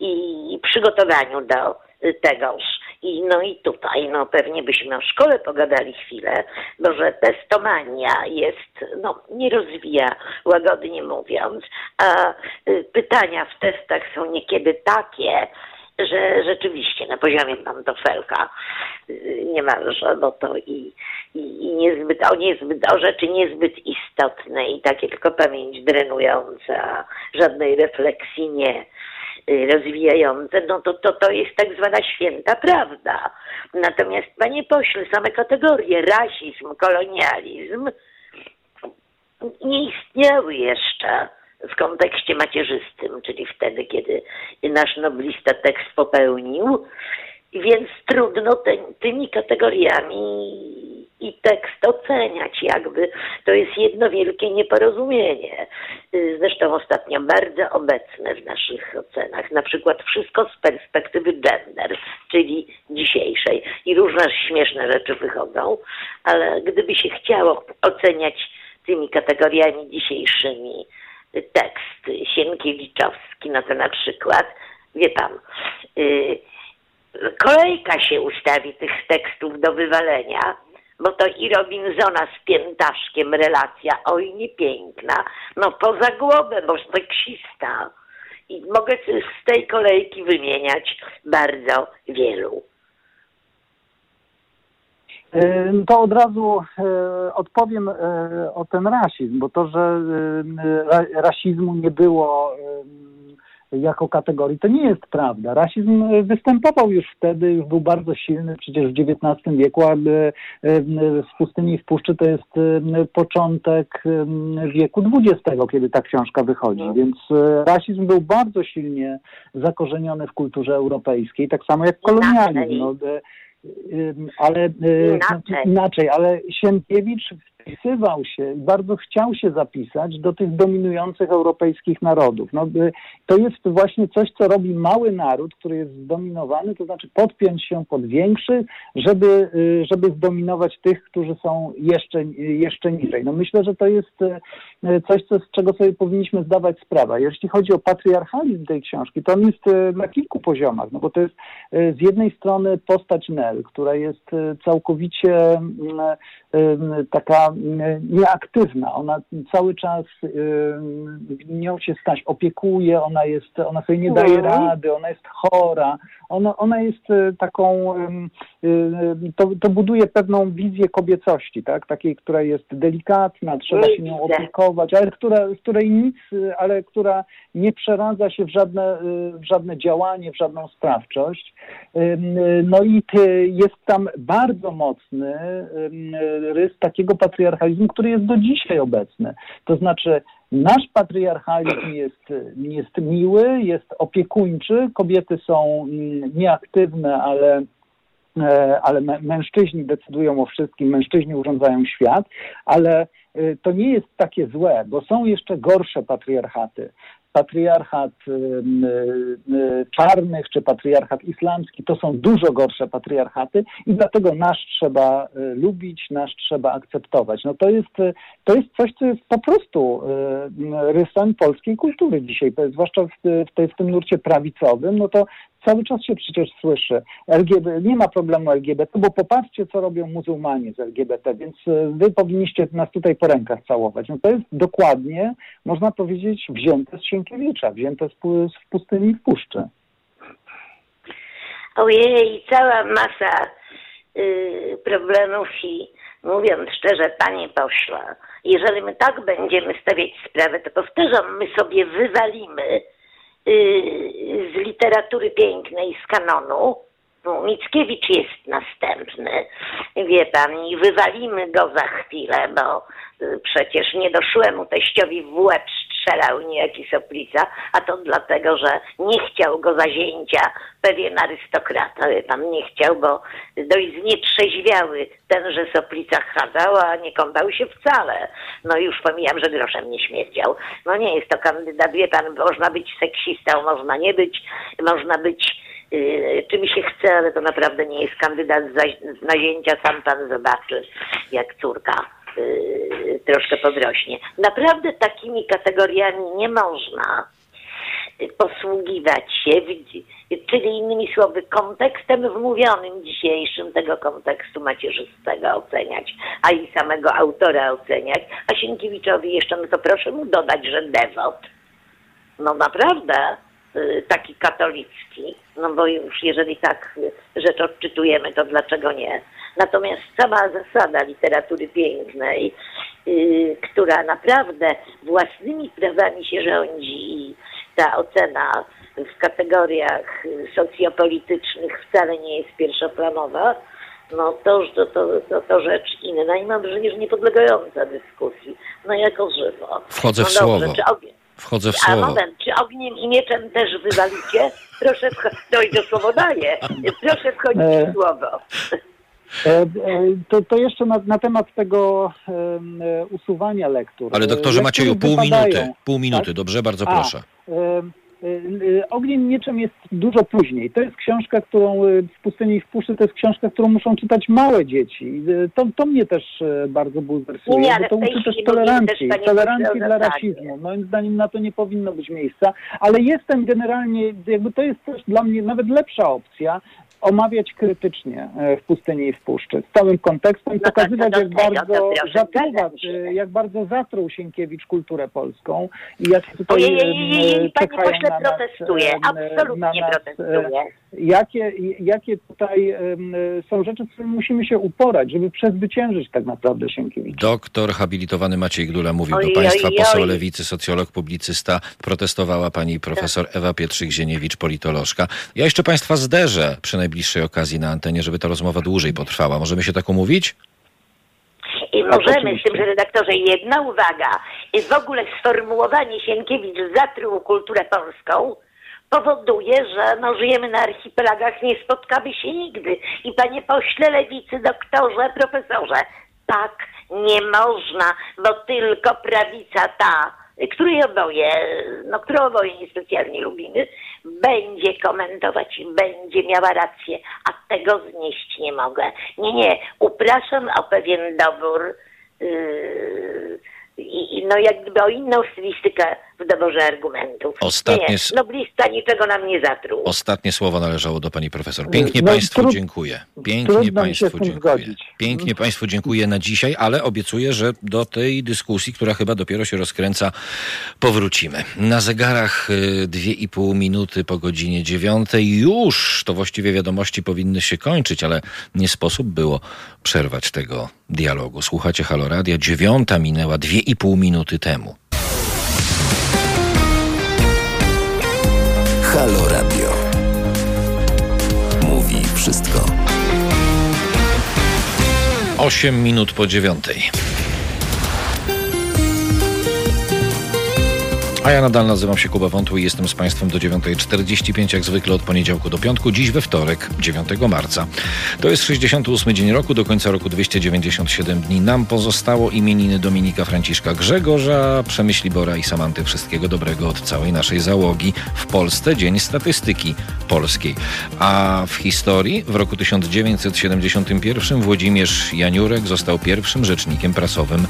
[SPEAKER 4] i przygotowaniu do y, tegoż. I no i tutaj, no pewnie byśmy o szkole pogadali chwilę, bo że testomania jest, no nie rozwija, łagodnie mówiąc, a y, pytania w testach są niekiedy takie, że rzeczywiście na poziomie pantofelka y, niemalże, bo to i, i, i niezbyt, o niezbyt, o rzeczy niezbyt istotne i takie tylko pamięć drenujące, a żadnej refleksji nie y, rozwijające, no to, to, to jest tak zwana święta prawda. Natomiast, panie pośle, same kategorie rasizm, kolonializm nie istniały jeszcze w kontekście macierzystym, czyli wtedy, kiedy nasz noblista tekst popełnił, więc trudno te, tymi kategoriami i tekst oceniać, jakby to jest jedno wielkie nieporozumienie. Zresztą ostatnio bardzo obecne w naszych ocenach, na przykład wszystko z perspektywy gender, czyli dzisiejszej. I różne śmieszne rzeczy wychodzą, ale gdyby się chciało oceniać tymi kategoriami dzisiejszymi, tekst Sienkiewiczowski, no to na przykład, wie pan, yy, kolejka się ustawi tych tekstów do wywalenia, bo to i Robinsona z Piętaszkiem relacja, oj niepiękna, no poza głowę, bo seksista. I mogę z tej kolejki wymieniać bardzo wielu.
[SPEAKER 3] To od razu odpowiem o ten rasizm, bo to, że rasizmu nie było jako kategorii, to nie jest prawda. Rasizm występował już wtedy, już był bardzo silny, przecież w XIX wieku, a w pustyni i w puszczy to jest początek wieku XX, kiedy ta książka wychodzi, no. więc rasizm był bardzo silnie zakorzeniony w kulturze europejskiej, tak samo jak kolonializm. No, ale inaczej. inaczej, ale Sienkiewicz wpisywał się i bardzo chciał się zapisać do tych dominujących europejskich narodów. No, to jest właśnie coś, co robi mały naród, który jest zdominowany, to znaczy podpiąć się pod większy, żeby, żeby zdominować tych, którzy są jeszcze, jeszcze niżej. No myślę, że to jest coś, co, z czego sobie powinniśmy zdawać sprawę. Jeśli chodzi o patriarchalizm tej książki, to on jest na kilku poziomach, no bo to jest z jednej strony postać Nel, która jest całkowicie taka nieaktywna. Ona cały czas nią się stać opiekuje, ona jest, ona sobie nie daje mhm. rady, ona jest chora, ona, ona jest e, taką, to, to buduje pewną wizję kobiecości, tak? Takiej, która jest delikatna, trzeba się nią opiekować, ale która, której nic, ale która nie przeradza się w żadne, w żadne działanie, w żadną sprawczość. No i jest tam bardzo mocny rys takiego patriarchalizmu, który jest do dzisiaj obecny. To znaczy nasz patriarchalizm jest, jest miły, jest opiekuńczy, kobiety są mm, nieaktywne, ale e, ale mężczyźni decydują o wszystkim, mężczyźni urządzają świat, ale e, to nie jest takie złe, bo są jeszcze gorsze patriarchaty patriarchat y, y, czarnych czy patriarchat islamski to są dużo gorsze patriarchaty i dlatego nasz trzeba y, lubić, nasz trzeba akceptować. No to jest, to jest coś, co jest po prostu rysem polskiej kultury dzisiaj, zwłaszcza w, tej, w tym nurcie prawicowym, no to cały czas się przecież słyszy. LGBT, nie ma problemu LGBT, bo popatrzcie, co robią muzułmanie z LGBT, więc e, wy powinniście nas tutaj po rękach całować. No to jest dokładnie, można powiedzieć, wzięte z Sienkiewicza, wzięte z, z pustyni w puszczy.
[SPEAKER 4] Ojej, cała masa y, problemów i mówiąc szczerze, panie pośle, jeżeli my tak będziemy stawiać sprawę, to powtarzam, my sobie wywalimy Y, z literatury pięknej, z kanonu. No, Mickiewicz jest następny, wie pan, i wywalimy go za chwilę, bo y, przecież nie doszłemu teściowi w łeb strzelał niejaki Soplica, a to dlatego, że nie chciał go zazięcia pewien arystokrata. Pan nie chciał, bo dość znietrzeźwiały tenże Soplica chadzał, a nie kąpał się wcale. No już pomijam, że groszem nie śmierdział. No nie jest to kandydat, wie pan, można być seksistą, można nie być, można być yy, czym się chce, ale to naprawdę nie jest kandydat za, sam pan zobaczy, jak córka troszkę podrośnie. Naprawdę takimi kategoriami nie można posługiwać się, czyli innymi słowy kontekstem wmówionym dzisiejszym tego kontekstu macierzystego oceniać, a i samego autora oceniać, a Sienkiewiczowi jeszcze, no to proszę mu dodać, że dewot, no naprawdę y, taki katolicki, no bo już jeżeli tak rzecz odczytujemy, to dlaczego nie? Natomiast sama zasada literatury pięknej, yy, która naprawdę własnymi prawami się rządzi ta ocena w kategoriach socjopolitycznych wcale nie jest pierwszoplanowa, no to, to, to, to, to rzecz inna i mam wrażenie, że niepodlegająca dyskusji. No jako żywo.
[SPEAKER 1] Wchodzę
[SPEAKER 4] no
[SPEAKER 1] w
[SPEAKER 4] dobrze,
[SPEAKER 1] słowo.
[SPEAKER 4] Czy
[SPEAKER 1] Wchodzę w
[SPEAKER 4] a
[SPEAKER 1] słowo.
[SPEAKER 4] moment, czy ogniem i mieczem też wywalicie? Proszę wchodzić, (laughs) to i to słowo daję. Proszę wchodzić
[SPEAKER 3] E,
[SPEAKER 4] w słowo. (laughs)
[SPEAKER 3] E, e, To, to jeszcze na, na temat tego e, usuwania lektur.
[SPEAKER 1] Ale doktorze
[SPEAKER 3] E,
[SPEAKER 1] Macieju,
[SPEAKER 3] lektury
[SPEAKER 1] pół
[SPEAKER 3] wypadają.
[SPEAKER 1] minuty. Pół minuty,
[SPEAKER 3] tak?
[SPEAKER 1] dobrze? Bardzo
[SPEAKER 3] A,
[SPEAKER 1] proszę.
[SPEAKER 3] E, Ogniem mieczem jest dużo później. To jest książka, którą w pustyni i w puszczy, to jest książka, którą muszą czytać małe dzieci. To, to mnie też bardzo bulwersuje,
[SPEAKER 4] Nie,
[SPEAKER 3] bo to uczy też tolerancji.
[SPEAKER 4] też,
[SPEAKER 3] Tolerancji dla
[SPEAKER 4] zasadzie.
[SPEAKER 3] rasizmu. Moim zdaniem na to nie powinno być miejsca, ale jestem generalnie, jakby to jest też dla mnie nawet lepsza opcja, omawiać krytycznie e, w pustyni i w puszczy, z całym kontekstem i
[SPEAKER 4] No to
[SPEAKER 3] pokazywać,
[SPEAKER 4] do
[SPEAKER 3] jak
[SPEAKER 4] to
[SPEAKER 3] bardzo
[SPEAKER 4] proszę,
[SPEAKER 3] zatruwa,
[SPEAKER 4] zgadzam się.
[SPEAKER 3] e, jak bardzo zatruł Sienkiewicz kulturę polską i jak tutaj
[SPEAKER 4] Ojej, panie pośle,
[SPEAKER 3] na nas,
[SPEAKER 4] protestuję. Absolutnie
[SPEAKER 3] na nas, e,
[SPEAKER 4] protestuję.
[SPEAKER 3] Jakie, jakie tutaj są rzeczy, z którymi musimy się uporać, żeby przezwyciężyć tak naprawdę Sienkiewicza.
[SPEAKER 1] Doktor habilitowany Maciej Gdula mówił
[SPEAKER 4] Oj,
[SPEAKER 1] do Państwa,
[SPEAKER 4] oj,
[SPEAKER 1] poseł
[SPEAKER 4] oj.
[SPEAKER 1] Lewicy, socjolog, publicysta. Protestowała pani profesor Ewa Pietrzyk-Zieniewicz, politolożka. Ja jeszcze Państwa zderzę przy najbliższej okazji na antenie, żeby ta rozmowa dłużej potrwała. Możemy się tak umówić?
[SPEAKER 4] I możemy, z tym, że redaktorze, jedna uwaga. I w ogóle sformułowanie Sienkiewicz zatruł kulturę polską powoduje, że no, żyjemy na archipelagach, nie spotkamy się nigdy. I panie pośle lewicy, doktorze, profesorze, tak nie można, bo tylko prawica ta, której oboje, no którą oboje niespecjalnie lubimy, będzie komentować i będzie miała rację, a tego znieść nie mogę. Nie, nie, upraszam o pewien dobór yy, i, i no jak gdyby o inną stylistykę w doborze argumentów.
[SPEAKER 1] Ostatnie
[SPEAKER 4] nie, noblista niczego nam nie zatruł.
[SPEAKER 1] Ostatnie słowo należało do pani profesor. Pięknie
[SPEAKER 3] No,
[SPEAKER 1] Państwu
[SPEAKER 3] trud-
[SPEAKER 1] dziękuję. Pięknie Państwu dziękuję.
[SPEAKER 3] zgodzić.
[SPEAKER 1] Pięknie Państwu dziękuję na dzisiaj, ale obiecuję, że do tej dyskusji, która chyba dopiero się rozkręca, powrócimy. Na zegarach y, dwie i pół minuty po godzinie dziewiątej. Już to właściwie wiadomości powinny się kończyć, ale nie sposób było przerwać tego dialogu. Słuchacie Halo Radia. Dziewiąta minęła dwie i pół minuty temu.
[SPEAKER 5] Halo Radio. Mówi wszystko.
[SPEAKER 1] Osiem minut po dziewiątej. A ja nadal nazywam się Kuba Wątły i jestem z Państwem do 9.45, jak zwykle od poniedziałku do piątku, dziś we wtorek, 9 marca. To jest 68 dzień roku, do końca roku 297 dni. Nam pozostało imieniny Dominika Franciszka Grzegorza, Przemyśli Bora i Samanty. Wszystkiego dobrego od całej naszej załogi. W Polsce Dzień Statystyki Polskiej. A w historii w roku 1971 Włodzimierz Janiurek został pierwszym rzecznikiem prasowym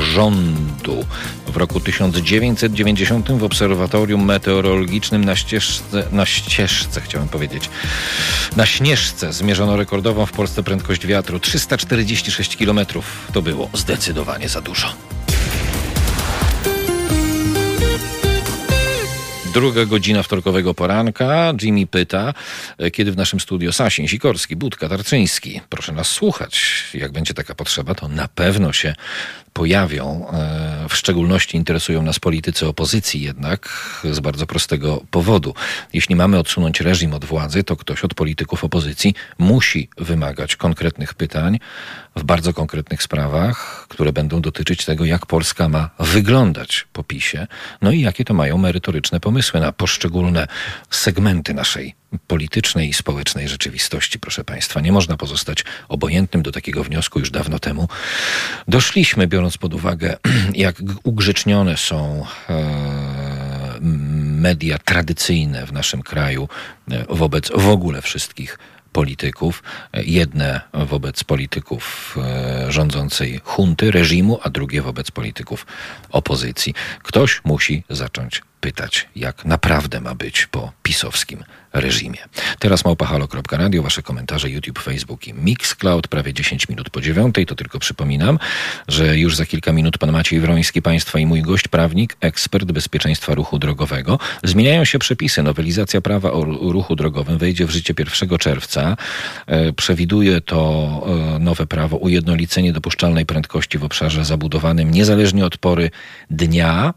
[SPEAKER 1] rządu. W roku 1990 w obserwatorium meteorologicznym na ścieżce, na ścieżce chciałem powiedzieć, na Śnieżce zmierzono rekordową w Polsce prędkość wiatru 346 km. To było zdecydowanie za dużo. Druga godzina wtorkowego poranka. Jimmy pyta, kiedy w naszym studio Sasin, Sikorski, Budka, Tarczyński. Proszę nas słuchać. Jak będzie taka potrzeba, to na pewno się pojawią. E, w szczególności interesują nas politycy opozycji jednak z bardzo prostego powodu. Jeśli mamy odsunąć reżim od władzy, to ktoś od polityków opozycji musi wymagać konkretnych pytań w bardzo konkretnych sprawach, które będą dotyczyć tego, jak Polska ma wyglądać po PiSie, no i jakie to mają merytoryczne pomysły na poszczególne segmenty naszej politycznej i społecznej rzeczywistości, proszę Państwa. Nie można pozostać obojętnym do takiego wniosku już dawno temu. Doszliśmy, biorąc pod uwagę, (clears throat) jak ugrzecznione są e, media tradycyjne w naszym kraju e, wobec w ogóle wszystkich polityków. Jedne wobec polityków e, rządzącej hunty, reżimu, a drugie wobec polityków opozycji. Ktoś musi zacząć pytać, jak naprawdę ma być po pisowskim reżimie. Teraz małpahalo.radio, wasze komentarze YouTube, Facebook i Mixcloud, prawie 10 minut po dziewiątej. To tylko przypominam, że już za kilka minut pan Maciej Wroński, państwa i mój gość, prawnik, ekspert bezpieczeństwa ruchu drogowego. Zmieniają się przepisy. Nowelizacja prawa o ruchu drogowym wejdzie w życie 1 czerwca. E, przewiduje to e, nowe prawo ujednolicenie dopuszczalnej prędkości w obszarze zabudowanym niezależnie od pory dnia.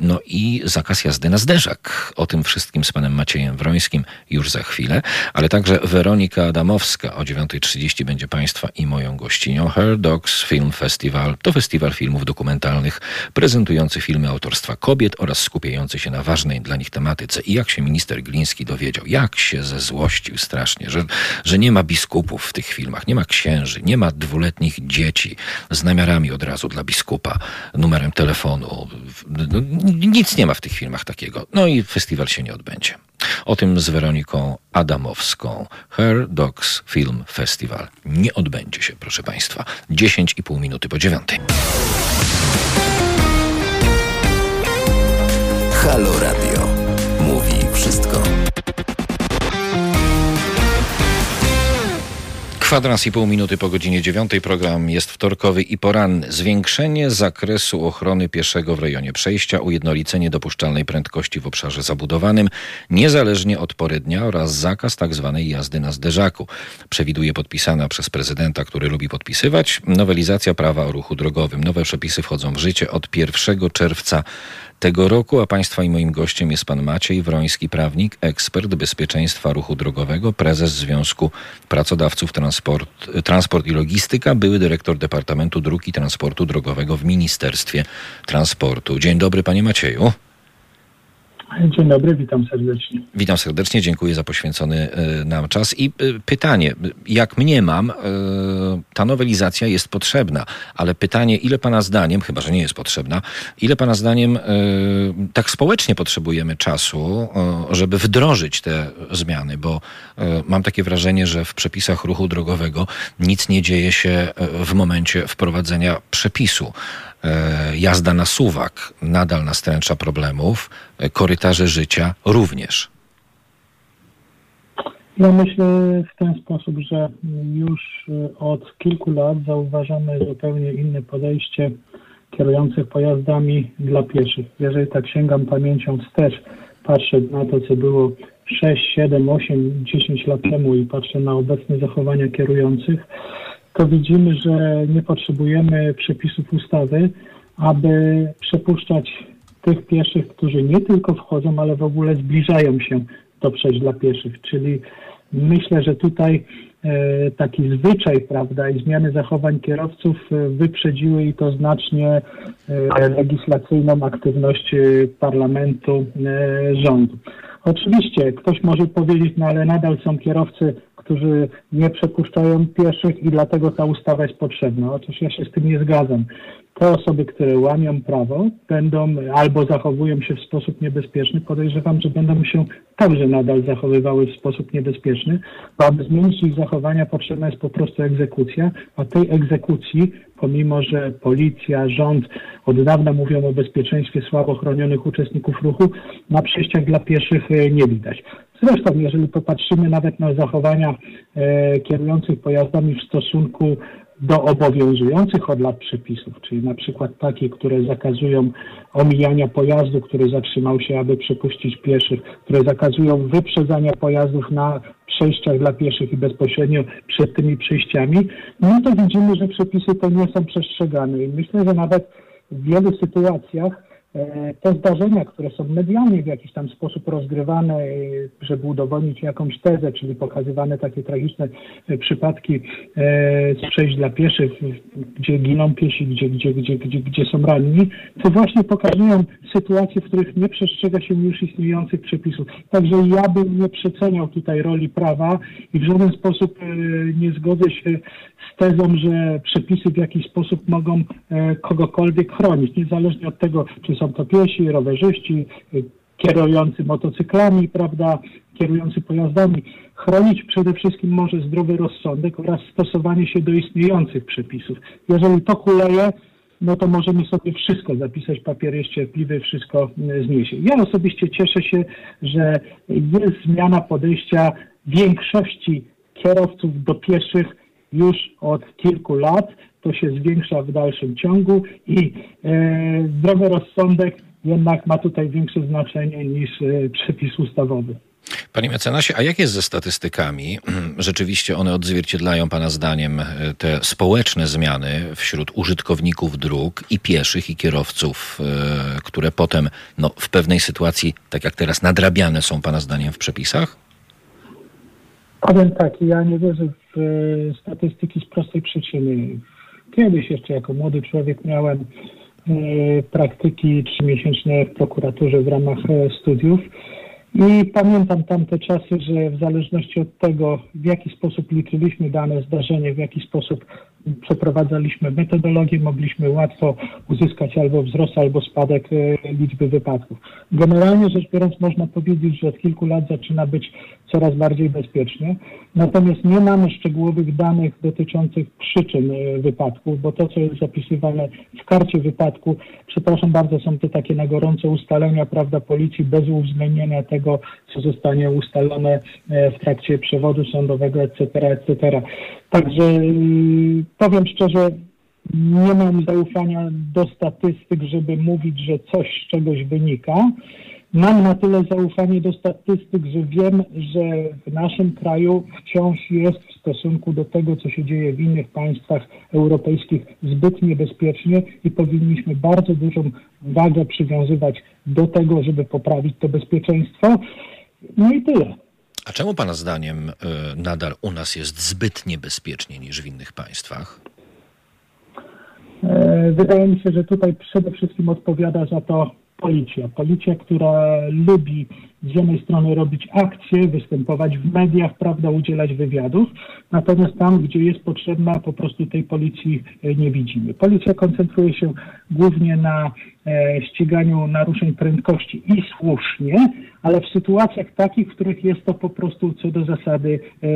[SPEAKER 1] No i zakaz jazdy na zderzak. O tym wszystkim z panem Maciejem Wrońskim już za chwilę, ale także Weronika Adamowska o 9.30 będzie państwa i moją gościnią. Her Dogs Film Festival to festiwal filmów dokumentalnych prezentujący filmy autorstwa kobiet oraz skupiający się na ważnej dla nich tematyce. I jak się minister Gliński dowiedział, jak się zezłościł strasznie, że, że nie ma biskupów w tych filmach, nie ma księży, nie ma dwuletnich dzieci z namiarami od razu dla biskupa, numerem telefonu no, nic nie ma w tych filmach takiego. No i festiwal się nie odbędzie. O tym z Weroniką Adamowską. Her Dogs Film Festival nie odbędzie się, proszę Państwa. 10,5 minuty po dziewiątej.
[SPEAKER 5] Halo Radio. Mówi wszystko.
[SPEAKER 1] Kwadrans i pół minuty po godzinie dziewiątej. Program jest wtorkowy i poranny. Zwiększenie zakresu ochrony pieszego w rejonie przejścia, ujednolicenie dopuszczalnej prędkości w obszarze zabudowanym, niezależnie od pory dnia oraz zakaz tzw. Tak jazdy na zderzaku. Przewiduje podpisana przez prezydenta, który lubi podpisywać, nowelizacja prawa o ruchu drogowym. Nowe przepisy wchodzą w życie od 1 czerwca tego roku, a Państwa i moim gościem jest Pan Maciej Wroński, prawnik, ekspert bezpieczeństwa ruchu drogowego, prezes Związku Pracodawców Transport, Transport i Logistyka, były dyrektor Departamentu Dróg i Transportu Drogowego w Ministerstwie Transportu. Dzień dobry Panie Macieju.
[SPEAKER 6] Dzień dobry, witam serdecznie.
[SPEAKER 1] Witam serdecznie, dziękuję za poświęcony e, nam czas. I e, pytanie, jak mniemam, e, ta nowelizacja jest potrzebna, ale pytanie, ile Pana zdaniem, chyba że nie jest potrzebna, ile Pana zdaniem tak społecznie potrzebujemy czasu, żeby wdrożyć te zmiany, bo mam takie wrażenie, że w przepisach ruchu drogowego nic nie dzieje się w momencie wprowadzenia przepisu. E, jazda na suwak nadal nastręcza problemów, e, korytarze życia również.
[SPEAKER 6] Ja myślę w ten sposób, że już e, od kilku lat zauważamy zupełnie inne podejście kierujących pojazdami dla pieszych. Jeżeli tak sięgam pamięcią wstecz, patrzę na to, co było 6, 7, 8, 10 lat temu i patrzę na obecne zachowania kierujących, to widzimy, że nie potrzebujemy przepisów ustawy, aby przepuszczać tych pieszych, którzy nie tylko wchodzą, ale w ogóle zbliżają się do przejść dla pieszych. Czyli myślę, że tutaj e, taki zwyczaj, prawda, i zmiany zachowań kierowców e, wyprzedziły i to znacznie e, legislacyjną aktywność parlamentu, rządu. Oczywiście ktoś może powiedzieć, no ale nadal są kierowcy którzy nie przepuszczają pieszych i dlatego ta ustawa jest potrzebna. Otóż ja się z tym nie zgadzam. Te osoby, które łamią prawo, będą albo zachowują się w sposób niebezpieczny, podejrzewam, że będą się także nadal zachowywały w sposób niebezpieczny, bo aby zmienić ich zachowania potrzebna jest po prostu egzekucja, a tej egzekucji, pomimo że policja, rząd od dawna mówią o bezpieczeństwie słabo chronionych uczestników ruchu, na przejściach dla pieszych e, nie widać. Zresztą, jeżeli popatrzymy nawet na zachowania e, kierujących pojazdami w stosunku do obowiązujących od lat przepisów, czyli na przykład takie, które zakazują omijania pojazdu, który zatrzymał się, aby przepuścić pieszych, które zakazują wyprzedzania pojazdów na przejściach dla pieszych i bezpośrednio przed tymi przejściami, no to widzimy, że przepisy te nie są przestrzegane. I myślę, że nawet w wielu sytuacjach te zdarzenia, które są medialnie w jakiś tam sposób rozgrywane, e, żeby udowodnić jakąś tezę, czyli pokazywane takie tragiczne e, przypadki z przejść dla pieszych, gdzie giną piesi, gdzie, gdzie, gdzie, gdzie, gdzie są ranni, to właśnie pokazują sytuacje, w których nie przestrzega się już istniejących przepisów. Także ja bym nie przeceniał tutaj roli prawa i w żaden sposób nie zgodzę się z tezą, że przepisy w jakiś sposób mogą kogokolwiek chronić, niezależnie od tego, czy są są to piesi, rowerzyści, y, kierujący motocyklami, prawda, kierujący pojazdami. Chronić przede wszystkim może zdrowy rozsądek oraz stosowanie się do istniejących przepisów. Jeżeli to kuleje, no to możemy sobie wszystko zapisać, papier jest cierpliwy, wszystko y, zniesie. Ja osobiście cieszę się, że jest zmiana podejścia większości kierowców do pieszych już od kilku lat to się zwiększa w dalszym ciągu i e, zdrowy rozsądek jednak ma tutaj większe znaczenie niż e, przepis ustawowy.
[SPEAKER 1] Panie mecenasie, a jak jest ze statystykami? Rzeczywiście one odzwierciedlają Pana zdaniem e, te społeczne zmiany wśród użytkowników dróg i pieszych, i kierowców, które potem no, w pewnej sytuacji, tak jak teraz, nadrabiane są Pana zdaniem w przepisach?
[SPEAKER 6] Powiem tak, ja nie wierzę w statystyki z prostej przyczyny. Kiedyś jeszcze jako młody człowiek miałem e, praktyki trzymiesięczne w prokuraturze w ramach e, studiów. I pamiętam tamte czasy, że w zależności od tego, w jaki sposób liczyliśmy dane zdarzenie, w jaki sposób przeprowadzaliśmy metodologię, mogliśmy łatwo uzyskać albo wzrost, albo spadek e, liczby wypadków. Generalnie rzecz biorąc, można powiedzieć, że od kilku lat zaczyna być coraz bardziej bezpiecznie. Natomiast nie mamy szczegółowych danych dotyczących przyczyn e, wypadków, bo to, co jest zapisywane w karcie wypadku, przepraszam bardzo, są to takie na gorąco ustalenia, prawda, policji bez uwzględnienia tego, co zostanie ustalone e, w trakcie przewodu sądowego, etc., etc. Także y, powiem szczerze, nie mam zaufania do statystyk, żeby mówić, że coś z czegoś wynika. Mam na tyle zaufanie do statystyk, że wiem, że w naszym kraju wciąż jest w stosunku do tego, co się dzieje w innych państwach europejskich, zbyt niebezpiecznie i powinniśmy bardzo dużą wagę przywiązywać do tego, żeby poprawić to bezpieczeństwo. No i tyle.
[SPEAKER 1] A czemu Pana zdaniem y, nadal u nas jest zbyt niebezpiecznie niż w innych państwach?
[SPEAKER 6] E, wydaje mi się, że tutaj przede wszystkim odpowiada za to policja. Policja, która lubi z jednej strony robić akcje, występować w mediach, prawda, udzielać wywiadów, natomiast tam, gdzie jest potrzebna, po prostu tej policji e, nie widzimy. Policja koncentruje się głównie na e, ściganiu naruszeń prędkości i słusznie, ale w sytuacjach takich, w których jest to po prostu co do zasady e,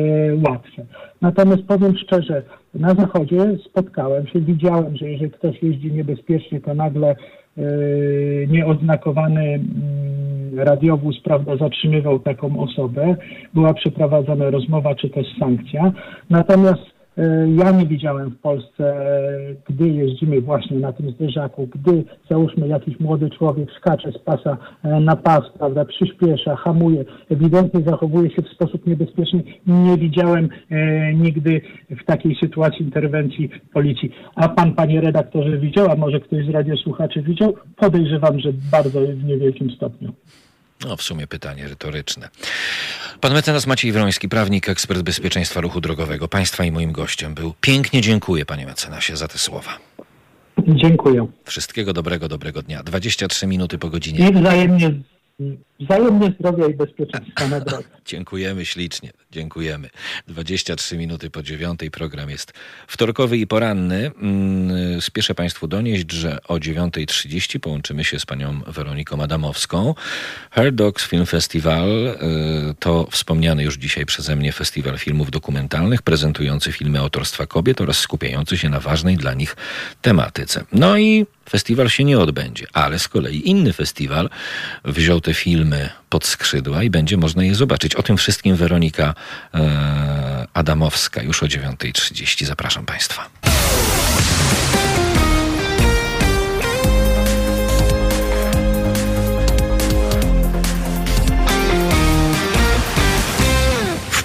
[SPEAKER 6] łatwe. Natomiast powiem szczerze, na zachodzie spotkałem się, widziałem, że jeżeli ktoś jeździ niebezpiecznie, to nagle nieoznakowany mm, radiowóz prawda, zatrzymywał taką osobę, była przeprowadzona rozmowa czy też sankcja. Natomiast e, ja nie widziałem w Polsce, gdy jeździmy właśnie na tym zderzaku, gdy załóżmy jakiś młody człowiek skacze z pasa e, na pas, prawda, przyspiesza, hamuje, ewidentnie zachowuje się w sposób niebezpieczny. Nie widziałem e, nigdy w takiej sytuacji interwencji policji. A pan, panie redaktorze, widział, a może ktoś z radiosłuchaczy widział? Podejrzewam, że bardzo w niewielkim stopniu.
[SPEAKER 1] No, w sumie pytanie retoryczne. Pan mecenas Maciej Wroński, prawnik, ekspert bezpieczeństwa ruchu drogowego. Państwa i moim gościem był. Pięknie dziękuję, panie mecenasie, za te słowa.
[SPEAKER 6] Dziękuję.
[SPEAKER 1] Wszystkiego dobrego, dobrego dnia. 23 minuty po godzinie.
[SPEAKER 6] I wzajemnie zdrowia i bezpieczeństwa na drodze. (laughs)
[SPEAKER 1] Dziękujemy ślicznie. Dziękujemy. 23 minuty po dziewiątej. Program jest wtorkowy i poranny. Mm, spieszę Państwu donieść, że o 9.30 połączymy się z panią Weroniką Adamowską. Her Dogs Film Festival y, to wspomniany już dzisiaj przeze mnie festiwal filmów dokumentalnych prezentujący filmy autorstwa kobiet oraz skupiający się na ważnej dla nich tematyce. No i festiwal się nie odbędzie. Ale z kolei inny festiwal wziął te filmy pod skrzydła i będzie można je zobaczyć. O tym wszystkim Weronika e, Adamowska już o 9.30. Zapraszam Państwa.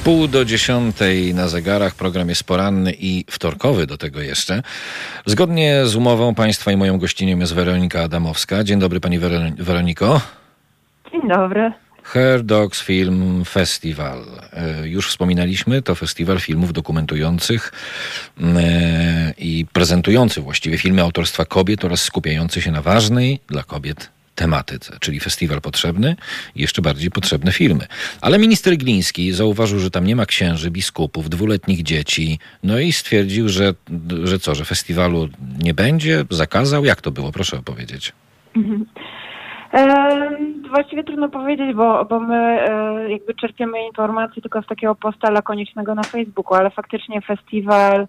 [SPEAKER 1] Pół do dziesiątej na zegarach. Program jest poranny i wtorkowy do tego jeszcze. Zgodnie z umową Państwa i moją gościnią jest Weronika Adamowska. Dzień dobry Pani Wero- Weroniko.
[SPEAKER 7] Dzień dobry.
[SPEAKER 1] Hair Dogs Film Festival. E, Już wspominaliśmy, to festiwal filmów dokumentujących e, i prezentujący właściwie filmy autorstwa kobiet oraz skupiający się na ważnej dla kobiet tematyce, czyli festiwal potrzebny i jeszcze bardziej potrzebne filmy. Ale minister Gliński zauważył, że tam nie ma księży, biskupów, dwuletnich dzieci, no i stwierdził, że, że co, że festiwalu nie będzie, zakazał. Jak to było? Proszę opowiedzieć.
[SPEAKER 7] Em, Właściwie trudno powiedzieć, bo, bo my e, jakby czerpiemy informacje tylko z takiego posta lakonicznego na Facebooku, ale faktycznie festiwal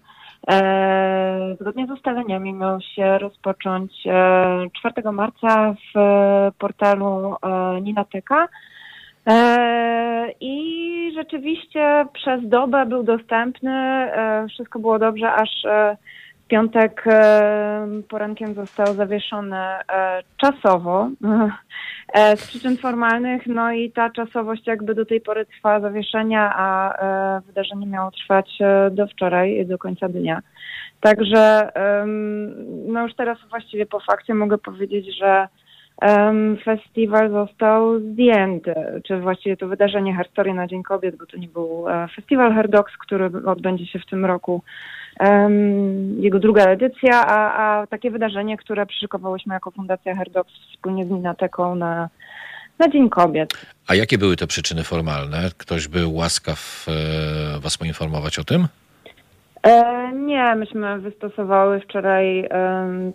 [SPEAKER 7] zgodnie z ustaleniami miał się rozpocząć e, 4 marca w e, portalu e, Ninateka. E, I rzeczywiście przez dobę był dostępny, e, wszystko było dobrze, aż e, w piątek e, porankiem został zawieszony e, czasowo (laughs) e, z przyczyn formalnych, no i ta czasowość jakby do tej pory trwa zawieszenia, a wydarzenie miało trwać do wczoraj, do końca dnia. Także no już teraz właściwie po fakcie mogę powiedzieć, że festiwal został zdjęty, czy właściwie to wydarzenie Herstory na Dzień Kobiet, bo to nie był e, festiwal Herdox, który odbędzie się w tym roku, jego druga edycja, a, a takie wydarzenie, które przyszykowałyśmy jako Fundacja Herdox wspólnie z Minateką na, na Dzień Kobiet.
[SPEAKER 1] A jakie były te przyczyny formalne? Ktoś był łaskaw e, Was poinformować o tym?
[SPEAKER 7] E, nie, myśmy wystosowały wczoraj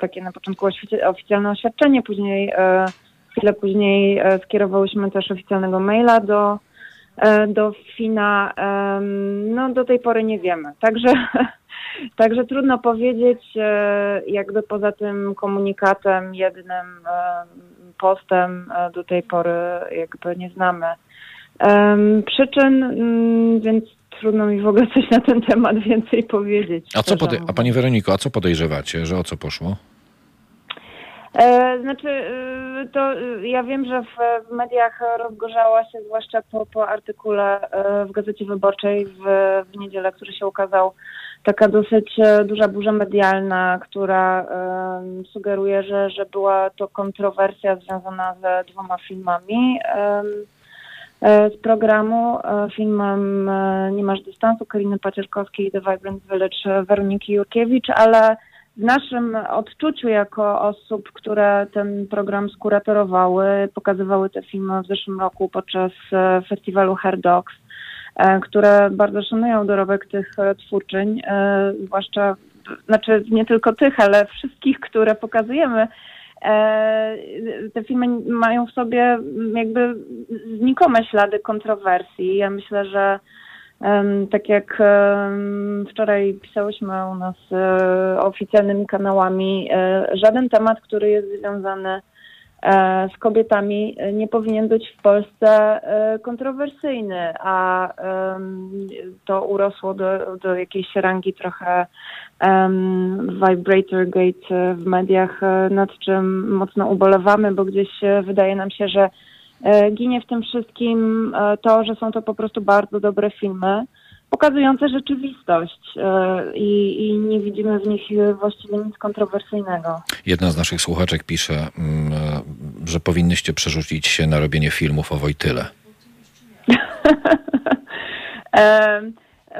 [SPEAKER 7] takie na początku oficjalne oświadczenie, później e, chwilę później e, skierowałyśmy też oficjalnego maila do, do FINA. No do tej pory nie wiemy. Także, (laughs) także trudno powiedzieć, jakby poza tym komunikatem jednym em, postem do tej pory jakby nie znamy em, przyczyn, mm, więc trudno mi w ogóle coś na ten temat więcej powiedzieć.
[SPEAKER 1] A, co pode- a. Pani Weroniko, a co podejrzewacie, że o co poszło?
[SPEAKER 7] E, znaczy, y, to y, ja wiem, że w, mediach rozgorzała się, zwłaszcza po, po artykule e, w Gazecie Wyborczej w, w niedzielę, który się ukazał, taka dosyć e, duża burza medialna, która sugeruje, że, że była to kontrowersja związana ze dwoma filmami e, z programu, e, filmem e, Nie masz dystansu Kariny Pacierkowskiej i The Vibrant Village e, Weroniki Jurkiewicz, ale w naszym odczuciu jako osób, które ten program skuratorowały, pokazywały te filmy w zeszłym roku podczas e, festiwalu Hair Dogs, e, które bardzo szanują dorobek tych e, twórczyń, e, zwłaszcza, znaczy nie tylko tych, ale wszystkich, które pokazujemy. E, Te filmy mają w sobie jakby znikome ślady kontrowersji. Ja myślę, że Tak jak wczoraj pisałyśmy u nas e, oficjalnymi kanałami, e, żaden temat, który jest związany z kobietami e, nie powinien być w Polsce e, kontrowersyjny, a to urosło do, do jakiejś rangi trochę Vibrator Gate e, w mediach, e, nad czym mocno ubolewamy, bo gdzieś e, wydaje nam się, że E, ginie w tym wszystkim e, to, że są to po prostu bardzo dobre filmy, pokazujące rzeczywistość e, i, i nie widzimy w nich e, właściwie nic kontrowersyjnego.
[SPEAKER 1] Jedna z naszych słuchaczek pisze, mm, e, że powinnyście przerzucić się na robienie filmów o Wojtyle. (laughs)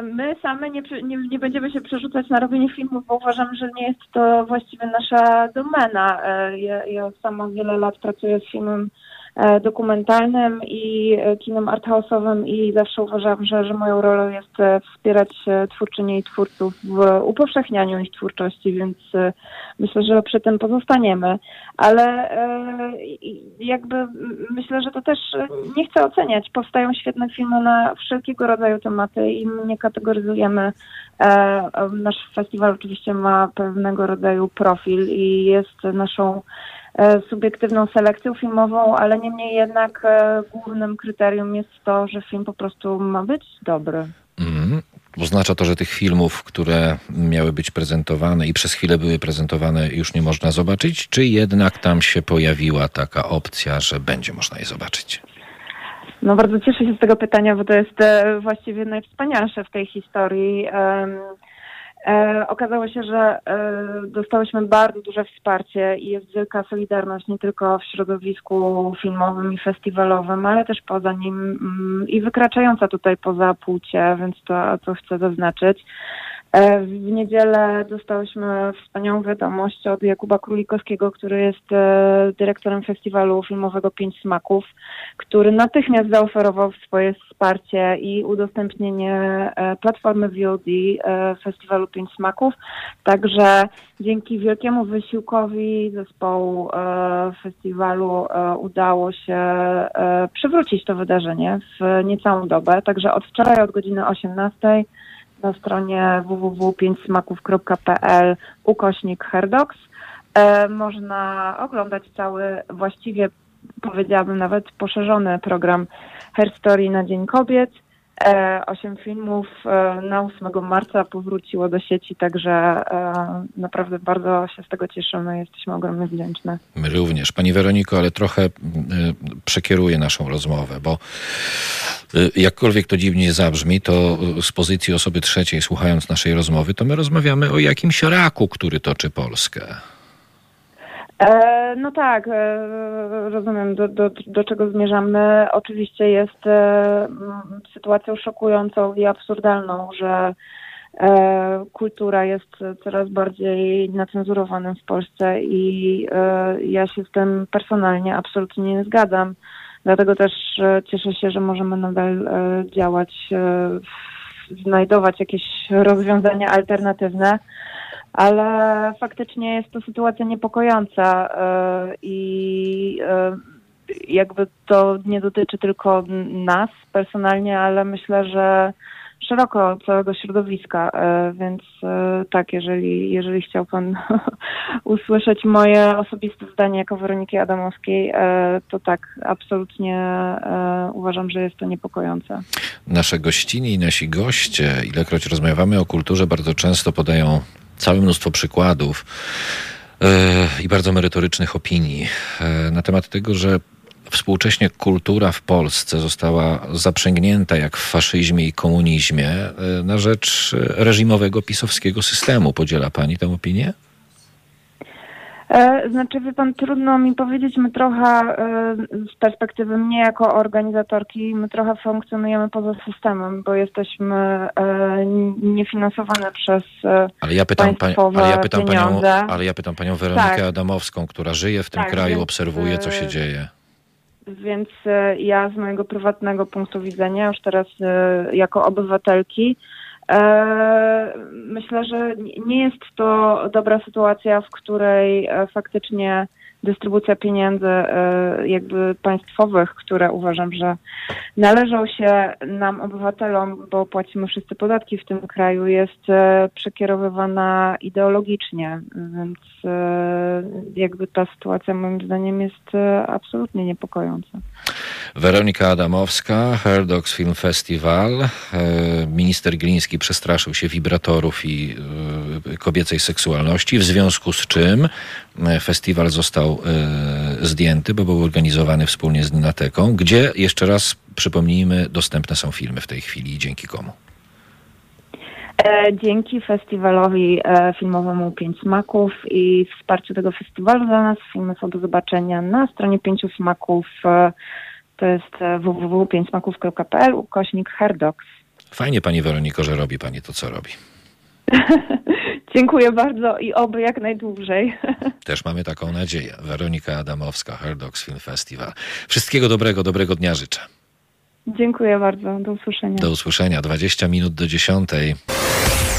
[SPEAKER 7] My same nie, nie, nie będziemy się przerzucać na robienie filmów, bo uważam, że nie jest to właściwie nasza domena. Ja, ja sama wiele lat pracuję z filmem dokumentalnym i e, kinem arthouse'owym i zawsze uważam, że, że moją rolą jest e, wspierać e, twórczynie i twórców w upowszechnianiu ich twórczości, więc e, myślę, że przy tym pozostaniemy. Ale e, jakby myślę, że to też e, nie chcę oceniać. Powstają świetne filmy na wszelkiego rodzaju tematy i my nie kategoryzujemy. E, e, Nasz festiwal oczywiście ma pewnego rodzaju profil i jest naszą e, subiektywną selekcją filmową, ale niemniej jednak e, głównym kryterium jest to, że film po prostu ma być dobry.
[SPEAKER 1] Mhm. Oznacza to, że tych filmów, które miały być prezentowane i przez chwilę były prezentowane, już nie można zobaczyć? Czy jednak tam się pojawiła taka opcja, że będzie można je zobaczyć?
[SPEAKER 7] No bardzo cieszę się z tego pytania, bo to jest e, właściwie najwspanialsze w tej historii. Em, e, okazało się, że e, dostałyśmy bardzo duże wsparcie i jest wielka solidarność nie tylko w środowisku filmowym i festiwalowym, ale też poza nim mm, i wykraczająca tutaj poza płcie, więc to, to chcę zaznaczyć. E, W niedzielę dostałyśmy wspaniałą wiadomość od Jakuba Królikowskiego, który jest e, dyrektorem festiwalu filmowego Pięć Smaków, który natychmiast zaoferował swoje wsparcie i udostępnienie e, platformy VOD festiwalu Pięć Smaków. Także dzięki wielkiemu wysiłkowi zespołu festiwalu udało się przywrócić to wydarzenie w niecałą dobę. Także od wczoraj od godziny 18 na stronie www.pięćsmaków.pl ukośnik Herdox. E, można oglądać cały, właściwie powiedziałabym nawet poszerzony program Hair Story na Dzień Kobiet. E, Osiem filmów e, na 8 marca powróciło do sieci, także e, naprawdę bardzo się z tego cieszymy. Jesteśmy ogromnie wdzięczne.
[SPEAKER 1] My również. Pani Weroniko, ale trochę przekieruję naszą rozmowę, bo jakkolwiek to dziwnie zabrzmi, to z pozycji osoby trzeciej, słuchając naszej rozmowy, to my rozmawiamy o jakimś raku, który toczy Polskę.
[SPEAKER 7] E, no tak, e, rozumiem do, do, do czego zmierzamy. Oczywiście jest e, sytuacją szokującą i absurdalną, że kultura jest coraz bardziej nacenzurowana w Polsce i ja się z tym personalnie absolutnie nie zgadzam. Dlatego też cieszę się, że możemy nadal działać, znajdować jakieś rozwiązania alternatywne ale faktycznie jest to sytuacja niepokojąca e, i e, jakby to nie dotyczy tylko nas personalnie, ale myślę, że szeroko całego środowiska, e, więc tak, jeżeli, jeżeli chciał Pan (laughs) usłyszeć moje osobiste zdanie jako Weroniki Adamowskiej, to tak, absolutnie uważam, że jest to niepokojące.
[SPEAKER 1] Nasze gościni i nasi goście, ilekroć rozmawiamy o kulturze, bardzo często podają całe mnóstwo przykładów e, i bardzo merytorycznych opinii e, na temat tego, że współcześnie kultura w Polsce została zaprzęgnięta jak w faszyzmie i komunizmie e, na rzecz reżimowego pisowskiego systemu. Podziela pani tę opinię?
[SPEAKER 7] E, Znaczy, wie pan, trudno mi powiedzieć, my trochę e, z perspektywy mnie jako organizatorki, my trochę funkcjonujemy poza systemem, bo jesteśmy e, niefinansowane przez
[SPEAKER 1] Ale ja pytam,
[SPEAKER 7] Państwowe
[SPEAKER 1] ale ja pytam panią, ale ja pytam panią Weronikę
[SPEAKER 7] Tak.
[SPEAKER 1] Adamowską, która żyje w tym
[SPEAKER 7] Tak,
[SPEAKER 1] kraju,
[SPEAKER 7] więc,
[SPEAKER 1] obserwuje, co się dzieje.
[SPEAKER 7] Więc ja z mojego prywatnego punktu widzenia, już teraz jako obywatelki, myślę, że nie jest to dobra sytuacja, w której e, faktycznie dystrybucja pieniędzy e, jakby państwowych, które uważam, że należą się nam obywatelom, bo płacimy wszyscy podatki w tym kraju, jest e, przekierowywana ideologicznie, więc e, jakby ta sytuacja moim zdaniem jest absolutnie niepokojąca.
[SPEAKER 1] Weronika Adamowska, Herdox Film Festival. Minister Gliński przestraszył się wibratorów i kobiecej seksualności, w związku z czym festiwal został e, zdjęty, bo był organizowany wspólnie z Ninateką, gdzie jeszcze raz przypomnijmy, dostępne są filmy w tej chwili i dzięki komu.
[SPEAKER 7] E, Dzięki festiwalowi e, filmowemu Pięć Smaków i wsparciu tego festiwalu dla nas filmy są do zobaczenia na stronie Pięciu Smaków. e, To jest e, www.pięćsmaków.pl ukośnik Herdox.
[SPEAKER 1] Fajnie pani Weroniko, że robi pani to, co robi. (laughs)
[SPEAKER 7] Dziękuję bardzo i oby jak najdłużej. (laughs)
[SPEAKER 1] Też mamy taką nadzieję. Weronika Adamowska, Herdox Film Festival. Wszystkiego dobrego, dobrego dnia życzę.
[SPEAKER 7] Dziękuję bardzo. Do usłyszenia.
[SPEAKER 1] Do usłyszenia. 20 minut do 10.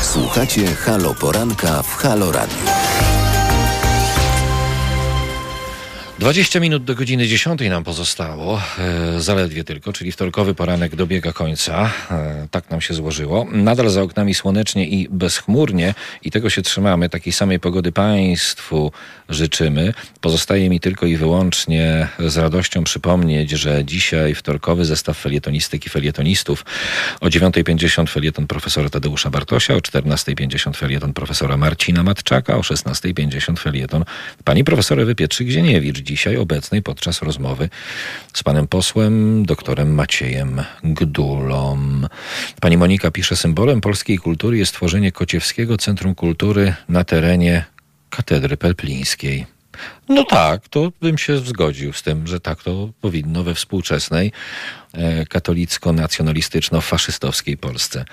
[SPEAKER 5] Słuchacie Halo Poranka w Halo Radio.
[SPEAKER 1] 20 minut do godziny 10 nam pozostało, e, zaledwie tylko, czyli wtorkowy poranek dobiega końca. E, tak nam się złożyło. Nadal za oknami słonecznie i bezchmurnie i tego się trzymamy. Takiej samej pogody Państwu życzymy. Pozostaje mi tylko i wyłącznie z radością przypomnieć, że dzisiaj wtorkowy zestaw felietonistyki felietonistów. O 9.50 felieton profesora Tadeusza Bartosia, o 14.50 felieton profesora Marcina Matczaka, o 16.50 felieton pani profesor Ewy Pietrzyk-Zieniewicz dzisiaj obecnej podczas rozmowy z panem posłem doktorem Maciejem Gdulą. Pani Monika pisze, symbolem polskiej kultury jest tworzenie Kociewskiego Centrum Kultury na terenie Katedry Pelplińskiej. No tak, to bym się zgodził z tym, że tak to powinno we współczesnej e, katolicko-nacjonalistyczno-faszystowskiej Polsce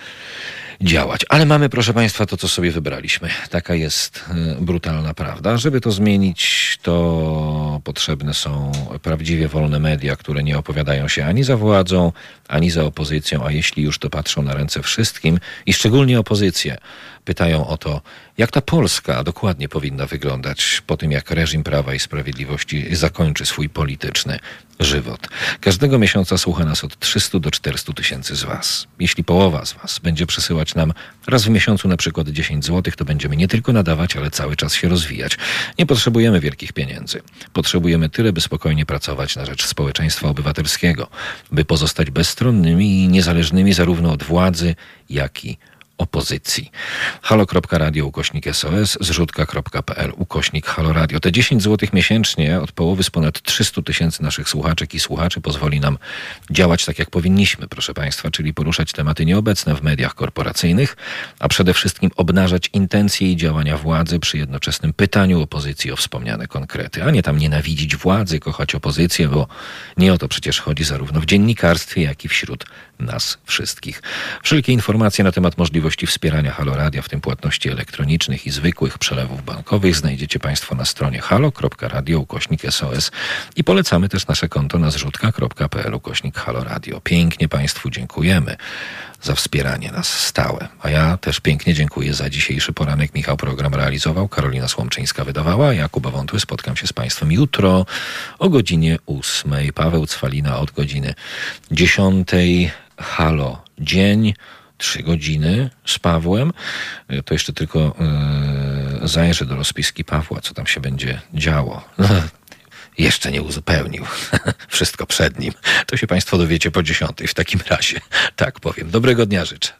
[SPEAKER 1] działać. Ale mamy, proszę Państwa, to, co sobie wybraliśmy. Taka jest e, brutalna prawda. Żeby to zmienić, to potrzebne są prawdziwie wolne media, które nie opowiadają się ani za władzą, ani za opozycją, a jeśli już to patrzą na ręce wszystkim i szczególnie opozycję. Pytają o to, jak ta Polska dokładnie powinna wyglądać po tym, jak reżim Prawa i Sprawiedliwości zakończy swój polityczny żywot. Każdego miesiąca słucha nas od 300 do 400 tysięcy z Was. Jeśli połowa z Was będzie przesyłać nam raz w miesiącu na przykład 10 zł, to będziemy nie tylko nadawać, ale cały czas się rozwijać. Nie potrzebujemy wielkich pieniędzy. Potrzebujemy tyle, by spokojnie pracować na rzecz społeczeństwa obywatelskiego, by pozostać bezstronnymi i niezależnymi zarówno od władzy, jak i opozycji. halo.radio ukośnik SOS, zrzutka.pl ukośnik haloradio. Te 10 zł miesięcznie od połowy z ponad 300 tysięcy naszych słuchaczek i słuchaczy pozwoli nam działać tak jak powinniśmy, proszę Państwa, czyli poruszać tematy nieobecne w mediach korporacyjnych, a przede wszystkim obnażać intencje i działania władzy przy jednoczesnym pytaniu opozycji o wspomniane konkrety, a nie tam nienawidzić władzy, kochać opozycję, bo nie o to przecież chodzi zarówno w dziennikarstwie, jak i wśród nas wszystkich. Wszelkie informacje na temat możliwości wspierania Halo Radia, w tym płatności elektronicznych i zwykłych przelewów bankowych, znajdziecie Państwo na stronie halo.radio ukośnik SOS i polecamy też nasze konto na zrzutka.pl ukośnik Halo Radio. Pięknie Państwu dziękujemy za wspieranie nas stałe. A ja też pięknie dziękuję za dzisiejszy poranek. Michał program realizował, Karolina Słomczyńska wydawała, Jakuba Wątły. Spotkam się z Państwem jutro o godzinie ósmej. Paweł Cwalina od godziny dziesiątej. Halo, dzień, trzy godziny z Pawłem. To jeszcze tylko yy, zajrzę do rozpiski Pawła, co tam się będzie działo. (laughs) jeszcze nie uzupełnił. (laughs) Wszystko przed nim. To się Państwo dowiecie po dziesiątej w takim razie. Tak powiem. Dobrego dnia życzę.